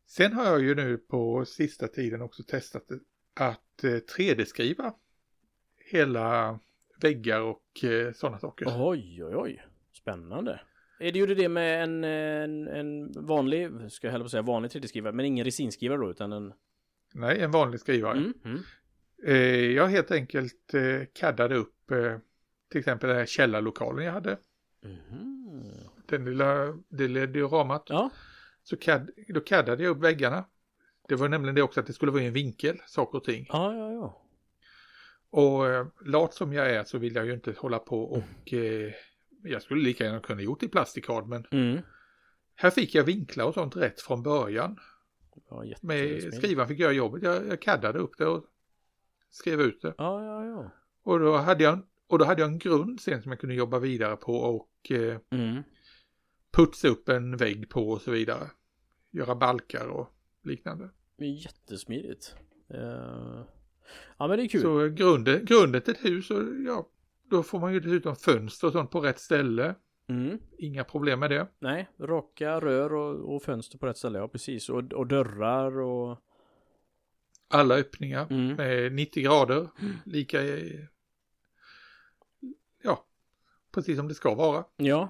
Sen har jag ju nu på sista tiden också testat att eh, 3D-skriva hela väggar och eh, sådana saker. Oj, oj, oj. Spännande. Är det gjorde det med en, en, en vanlig, ska jag hellre på säga vanlig 3D-skrivare, men ingen resinskrivare då, utan en... Nej, en vanlig skrivare. Mm, mm. Eh, jag helt enkelt eh, kaddade upp eh, till exempel den här källarlokalen jag hade. Mhm. Den lilla, det lilla dioramat. Ja, Så CAD, då kaddade jag upp väggarna. Det var nämligen det också att det skulle vara i en vinkel, saker och ting. ja, ja, ja. Och eh, lat som jag är så vill jag ju inte hålla på och eh, jag skulle lika gärna kunna gjort i plastikard men Mm. här fick jag vinklar och sånt rätt från början. ja Med skrivaren fick göra jobbet. Jag, jag kaddade upp det och skrev ut det. Ja, ja, ja. Och då hade jag, och då hade jag en grund sen som jag kunde jobba vidare på och eh, Mm. putsa upp en vägg på och så vidare. Göra balkar och liknande. Jättesmidigt. Eh, Ja men det är kul. Så grunden, grunden till ett hus, och, ja, då får man ju dessutom fönster och sånt på rätt ställe. Mm. Inga problem med det. Nej, raka rör och, och fönster på rätt ställe, ja precis. Och, och dörrar och... Alla öppningar Mm. med 90 grader. Lika, eh, ja, precis som det ska vara. Ja.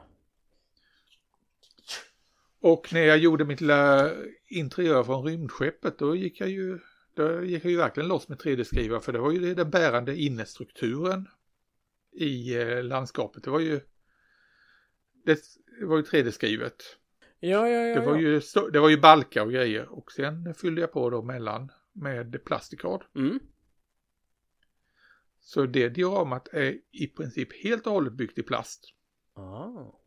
Och när jag gjorde mitt lilla interiör från rymdskeppet då gick jag ju, då gick jag ju verkligen loss med 3D-skrivare för det var ju den bärande innestrukturen i eh, landskapet. Det var ju, det, var ju 3D-skrivet. Ja, ja, ja. Det var, ju, det var ju balkar och grejer och sen fyllde jag på då mellan med plastikard. Mm. Så det dioramat är i princip helt och hållet byggt i plast. Ah.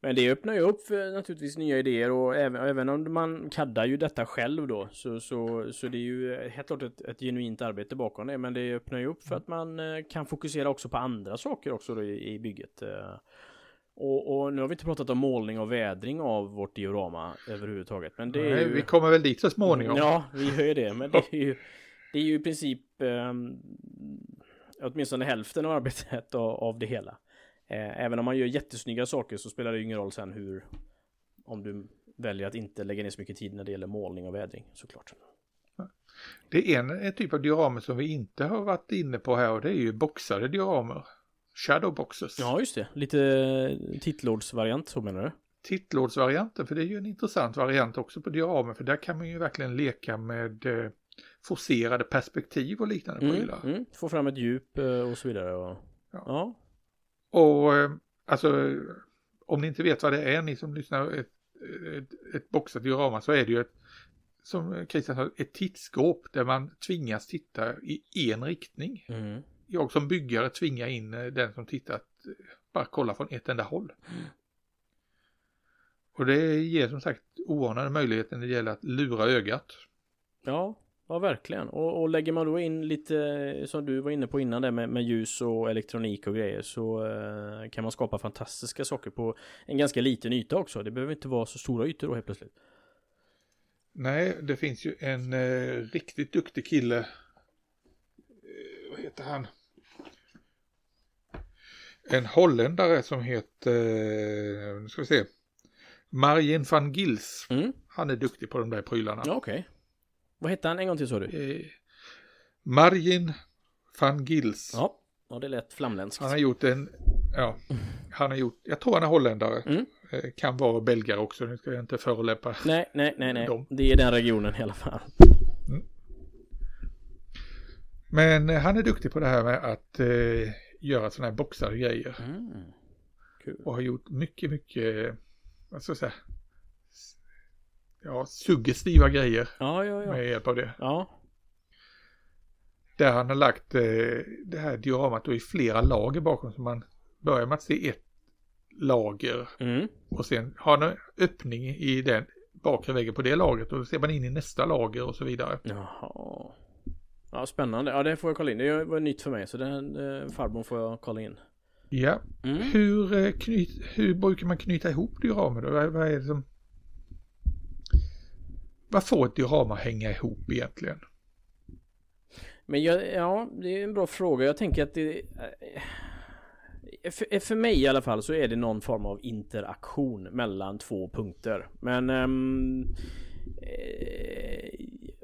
Men det öppnar ju upp för naturligtvis nya idéer och även, även om man kaddar ju detta själv då så, så, så det är ju helt klart ett, ett genuint arbete bakom det men det öppnar ju upp för att man eh, kan fokusera också på andra saker också då i, i bygget. eh. Och, och nu har vi inte pratat om målning och vädring av vårt diorama överhuvudtaget men det är Nej, ju... Vi kommer väl dit så småningom. Ja, vi hör ju det, men det är ju, det är ju i princip eh, åtminstone hälften av arbetet av, av det hela. Eh, även om man gör jättesnygga saker så spelar det ju ingen roll sen hur om du väljer att inte lägga ner så mycket tid när det gäller målning och vädring såklart. Det är en, en typ av dioramer som vi inte har varit inne på här och det är ju boxade dioramer. Shadow boxes. Ja, just det. Lite titlordsvariant så menar du? Tittlådsvarianten, för det är ju en intressant variant också på dioramer för där kan man ju verkligen leka med eh, forcerade perspektiv och liknande Mm, prylar. mm, få fram ett djup eh, och så vidare. Och, Ja. ja. Och eh, alltså, om ni inte vet vad det är, ni som lyssnar, ett, ett, ett boxat diorama så är det ju ett, som Christian sa, ett tittskåp där man tvingas titta i en riktning. Mm. Jag som byggare tvingar in eh, den som tittar att bara kolla från ett enda håll. Och det ger som sagt oanade möjligheter när det gäller att lura ögat. Ja, ja verkligen. Och, och lägger man då in lite som du var inne på innan där med, med ljus och elektronik och grejer så eh, kan man skapa fantastiska saker på en ganska liten yta också. Det behöver inte vara så stora ytor då helt plötsligt. Nej, det finns ju en eh, riktigt duktig kille. Eh, vad heter han? En holländare som heter, eh, nu ska vi se, Marjen van Gils. Mm. Han är duktig på de där prylarna. Ja, okej. Vad hette han en gång till sa du? Eh, Marjen van Gils. Ja, ja det lät flamländskt. Han har gjort en, ja, han har gjort, jag tror han är holländare. Mm. Eh, kan vara belgare också, nu ska jag inte förolämpa. Nej, nej, nej, nej. Dem. Det är den regionen i alla fall. Men eh, han är duktig på det här med att eh, göra sådana här boxade grejer. Mm. Kul. Och har gjort mycket, mycket, vad ska jag säga, ja, suggestiva grejer Ja, ja, ja. med hjälp av det. Ja, Där han har lagt eh, det här dioramat då i flera lager bakom. Så man börjar med att se ett lager mm. och sen har han en öppning i den bakre väggen på det lagret och då ser man in i nästa lager och så vidare. Jaha. Ja, spännande. Ja, det får jag kolla in. Det var nytt för mig, så den eh, farbrorn får jag kolla in. Ja, Mm. hur, eh, knyt, hur brukar man knyta ihop dioramer då? Vad, vad är det som... Vad får ett diorama hänga ihop egentligen? Men jag, ja, det är en bra fråga. Jag tänker att det... Eh, för, för mig i alla fall så är det någon form av interaktion mellan två punkter. Men... Um,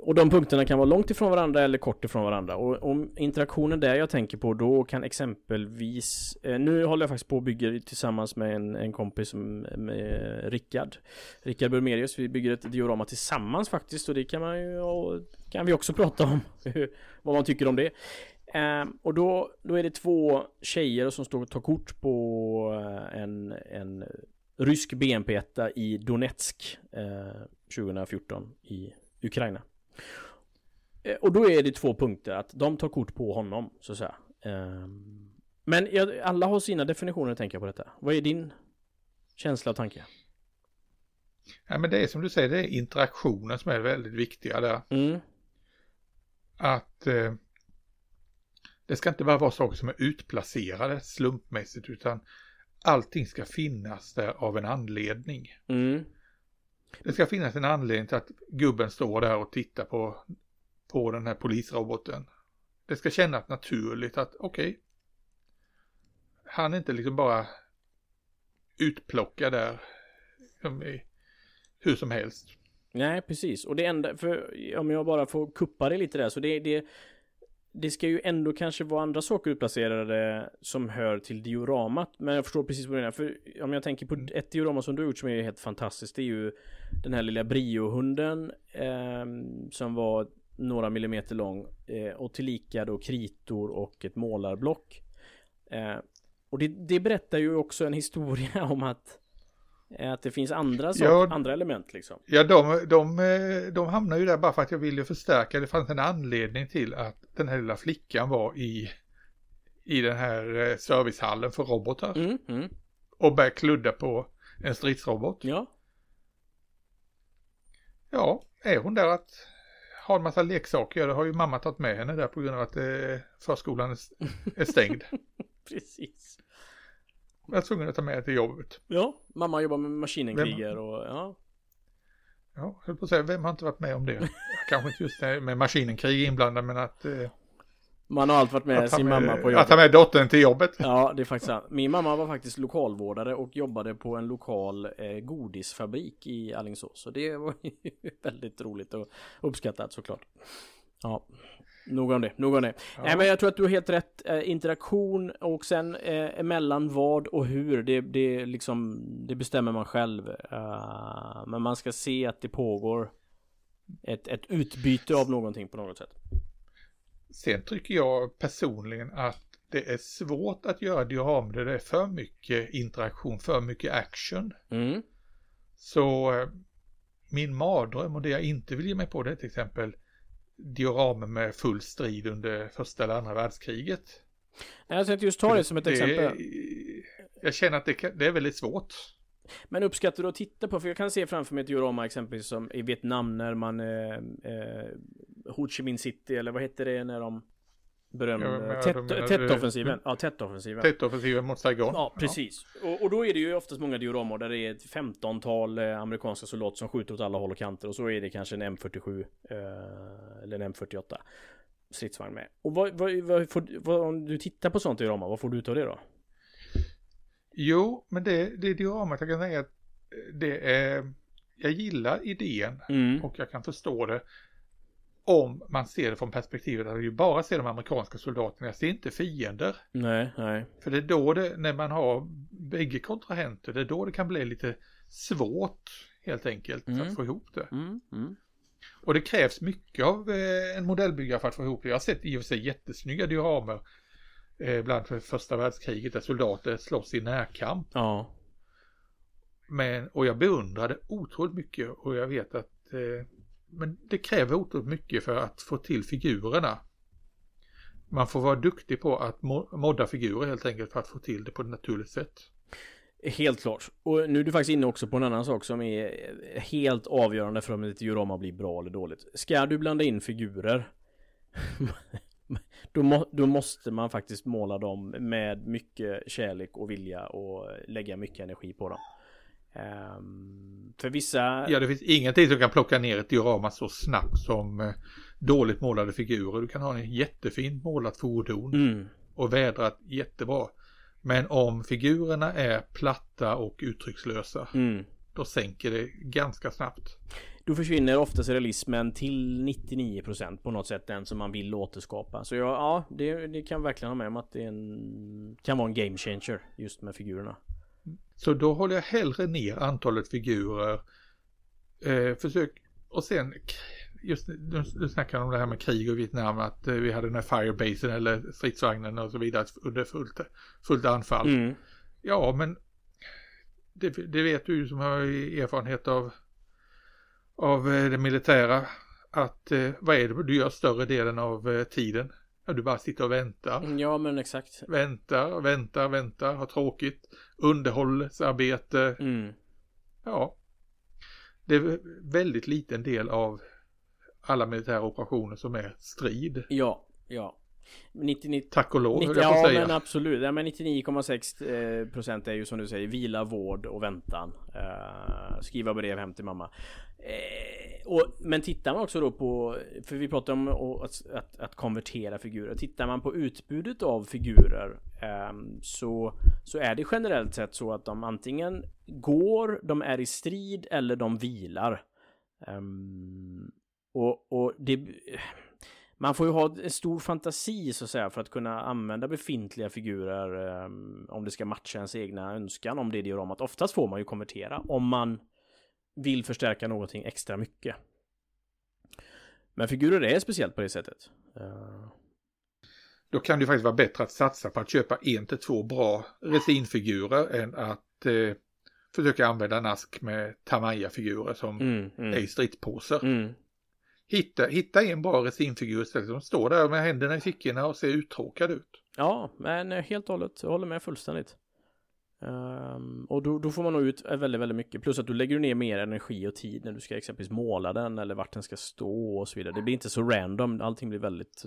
och de punkterna kan vara långt ifrån varandra eller kort ifrån varandra. Och om interaktionen där jag tänker på då kan exempelvis... Eh, nu håller jag faktiskt på och bygger tillsammans med en, en kompis som- med Rickard. Rickard Burmerius. Vi bygger ett diorama tillsammans faktiskt och det kan man ju... Kan vi också prata om. vad man tycker om det. eh, och då, då är det två tjejer som står och tar kort på eh, en, en rysk BNP-etta i Donetsk eh, 2014 i Ukraina. Eh, och då är det två punkter att de tar kort på honom så att säga. Ehm, men alla har sina definitioner att tänka på detta. Vad är din känsla och tanke? Ja, men det är som du säger, det är interaktionen som är väldigt viktiga där. Mm, Att eh, det ska inte bara vara saker som är utplacerade slumpmässigt utan allting ska finnas där av en anledning. mm, det ska finnas en anledning till att gubben står där och tittar på, på den här polisroboten. Det ska kännas naturligt att okej, han är inte liksom bara utplockad där hur som helst. Nej, precis. Och det enda, för om jag bara får kuppa det lite där, så det, det, det ska ju ändå kanske vara andra saker utplacerade som hör till dioramat. Men jag förstår precis vad du menar. För om jag tänker på ett diorama som du har gjort som är helt fantastiskt, det är ju den här lilla Brio-hunden eh, som var några millimeter lång eh, och tillika då kritor och ett målarblock. Eh, och det, det berättar ju också en historia om att att det finns andra, saker, Ja. andra element liksom. Ja, de, de, eh, de hamnar ju där bara för att jag ville förstärka. Det fanns en anledning till att den här lilla flickan var i, i den här eh, servicehallen för robotar Mm, mm. och började kludda på en stridsrobot. Ja, Ja, är hon där att ha en massa leksaker? Ja, det har ju mamma tagit med henne där på grund av att eh, förskolan är stängd. precis. Jag var tvungen att ta med till jobbet. Ja, mamma jobbar med maskinenkriger och ja. Ja, höll på att säga, vem har inte varit med om det? Kanske inte just det med maskinenkrig inblandad, men att, eh, Man har allt varit med att, sin med, mamma på att jobbet. ta med dottern till jobbet. Ja, det är faktiskt sant. Min mamma var faktiskt lokalvårdare och jobbade på en lokal eh, godisfabrik i Alingsås. Så det var ju väldigt roligt och uppskattat såklart. Ja, nog om det, nog om det. Nej, men jag tror att du har helt rätt. Eh, interaktion och sen eh, emellan vad och hur, det, det, liksom, det bestämmer man själv. Eh, men man ska se att det pågår ett, ett utbyte av någonting på något sätt. Sen tycker jag personligen att det är svårt att göra dioramer där det är för mycket interaktion, för mycket action. Mm. Så eh, min mardröm och det jag inte vill ge mig på det är till exempel dioramer med full strid under första eller andra världskriget. Nej, Jag tänkte just ta det som ett exempel. Jag känner att det, kan, det är väldigt svårt. Men uppskattar du att titta på? För jag kan se framför mig ett diorama exempelvis som i Vietnam när man eh, eh, Ho Chi Minh City eller vad heter det när de berömde Ja, du- Tet-offensiven? Ja, Tet-offensiven. Tätoffensiven mot Saigon. Ja, precis. Och, och då är det ju oftast många dioramor där det är ett 15-tal eh, amerikanska soldater som skjuter åt alla håll och kanter och så är det kanske en M47 eh, eller en M48 stridsvagn med. Och vad, vad, vad, får, vad, om du tittar på sånt diorama, vad får du ut av det då? Jo, men det, det dioramat jag kan säga att det är, jag gillar idén Mm. och jag kan förstå det om man ser det från perspektivet att ju bara ser de amerikanska soldaterna, jag ser inte fiender. Nej, nej. För det är då det, när man har bägge kontrahenter, det är då det kan bli lite svårt helt enkelt Mm. att få ihop det. Mm, mm. Och det krävs mycket av eh, en modellbyggare för att få ihop det. Jag har sett i och för sig jättesnygga dioramer, eh, bland för första världskriget, där soldater slåss i närkamp. Ja. Men, och jag beundrar det otroligt mycket och jag vet att eh, men det kräver otroligt mycket för att få till figurerna. Man får vara duktig på att modda figurer helt enkelt för att få till det på ett naturligt sätt. Helt klart. Och nu är du faktiskt inne också på en annan sak som är helt avgörande för om ett diorama blir bra eller dåligt. Ska du blanda in figurer då, må, då måste man faktiskt måla dem med mycket kärlek och vilja och lägga mycket energi på dem. Ehm, för vissa... Ja, det finns ingenting som kan plocka ner ett diorama så snabbt som eh, dåligt målade figurer. Du kan ha en jättefint målat fordon Mm, och vädrat jättebra. Men om figurerna är platta och uttryckslösa, mm. då sänker det ganska snabbt. Då försvinner oftast realismen till 99% på något sätt den som man vill återskapa. Så ja, ja det, det kan verkligen ha med om att det en, kan vara en game changer just med figurerna. Så då håller jag hellre ner antalet figurer. Eh, försök, och sen, just du, du snackar om det här med krig och Vietnam, att eh, vi hade den här firebasen eller stridsvagnen och så vidare under fullt, fullt anfall. Mm. Ja, men det, det vet du som har erfarenhet av, av eh, det militära, att eh, vad är det du gör större delen av eh, tiden? Ja, du bara sitter och väntar. Ja men exakt. Väntar, väntar, väntar, har tråkigt. Underhållsarbete. Mm. Ja. Det är väldigt liten del av alla militära operationer som är strid. Ja, ja. 99, Tack och lov, 90, höll jag ja säga. men absolut. Ja, men 99,6 eh, procent är ju som du säger vila, vård och väntan. Eh, skriva brev hem till mamma. Eh, och, men tittar man också då på, för vi pratar om att, att, att konvertera figurer. Tittar man på utbudet av figurer ehm, så, så är det generellt sett så att de antingen går, de är i strid eller de vilar. Ehm, och, och det man får ju ha en stor fantasi så att säga för att kunna använda befintliga figurer um, om det ska matcha ens egna önskan om det är dioramat. Oftast får man ju konvertera om man vill förstärka någonting extra mycket. Men figurer är speciellt på det sättet. Uh, Då kan det faktiskt vara bättre att satsa på att köpa en till två bra resinfigurer än att eh, försöka använda Nask med Tamaya-figurer som Mm, är mm, i stridspåsar. mm. Hitta, hitta en bra resinfigur som står där med händerna i fickorna och ser uttråkad ut. Ja, men eh, helt och hållet. Jag håller med fullständigt. Ehm, och då, då får man nog ut eh, väldigt, väldigt mycket. Plus att du lägger ner mer energi och tid när du ska exempelvis måla den eller vart den ska stå och så vidare. Det blir inte så random. Allting blir väldigt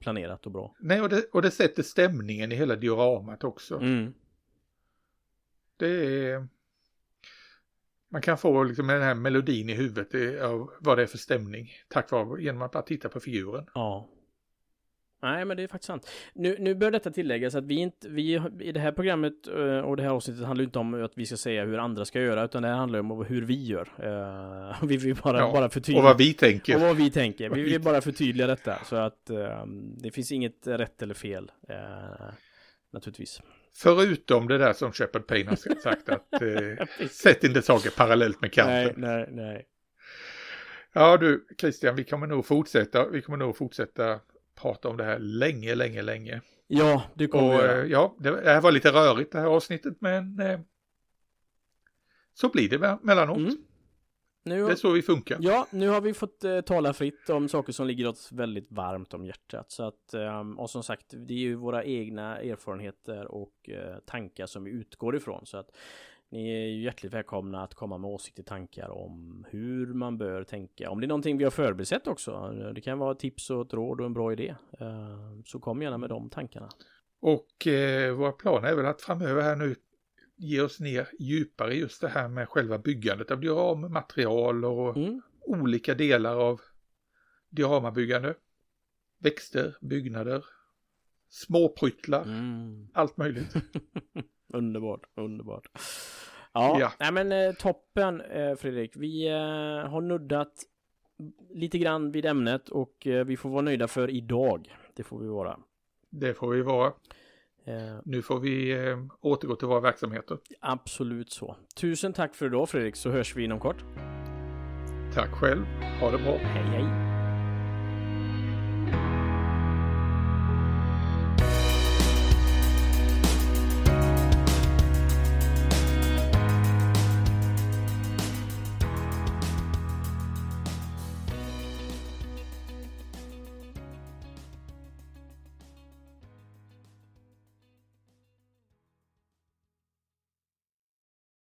planerat och bra. Nej, och det, och det sätter stämningen i hela dioramat också. Mm. Det är... Man kan få liksom den här melodin i huvudet i- av vad det är för stämning tack vare genom att bara titta på figuren. Ja. Nej, men det är faktiskt sant. Nu, nu bör detta tilläggas att vi inte, vi i det här programmet eh, och det här avsnittet handlar inte om att vi ska säga hur andra ska göra, utan det här handlar om hur vi gör. Eh, vi vill bara, Ja, bara Och förtydliga. vad vi tänker. Och vad vi tänker. Vi vill bara förtydliga detta så att eh, det finns inget rätt eller fel. Eh, naturligtvis. Förutom det där som Shepard Payne har sagt att eh, sätt inte saker parallellt med kanten. Nej, nej, nej. Ja du Christian, vi kommer nog fortsätta. Vi kommer nog fortsätta prata om det här länge, länge, länge. Ja, det kommer Och eh, ja, det, det här var lite rörigt det här avsnittet, men eh, så blir det me- mellanåt. Mm. Nu, Det är så vi funkar. Ja, nu har vi fått eh, tala fritt om saker som ligger oss väldigt varmt om hjärtat. Så att, eh, och som sagt, det är ju våra egna erfarenheter och eh, tankar som vi utgår ifrån. Så att ni är ju hjärtligt välkomna att komma med åsikter, tankar om hur man bör tänka. Om det är någonting vi har förbisett också. Det kan vara tips och ett råd och en bra idé. Eh, så kom gärna med de tankarna. Och eh, våra planer är väl att framöver här nu ge oss ner djupare just det här med själva byggandet av dioramamaterial och Mm. olika delar av dioramabyggande. Växter, byggnader, småpryttlar, Mm. allt möjligt. Underbart, underbart. Ja, Ja. nej men eh, toppen eh, Fredrik. Vi eh, har nuddat lite grann vid ämnet och vi får vara nöjda för idag. Det får vi vara. Det får vi vara. Eh, Nu får vi eh, återgå till våra verksamheter. absolut så. Tusen tack för idag Fredrik, så hörs vi inom kort. Tack själv. Ha det bra. Hej hej!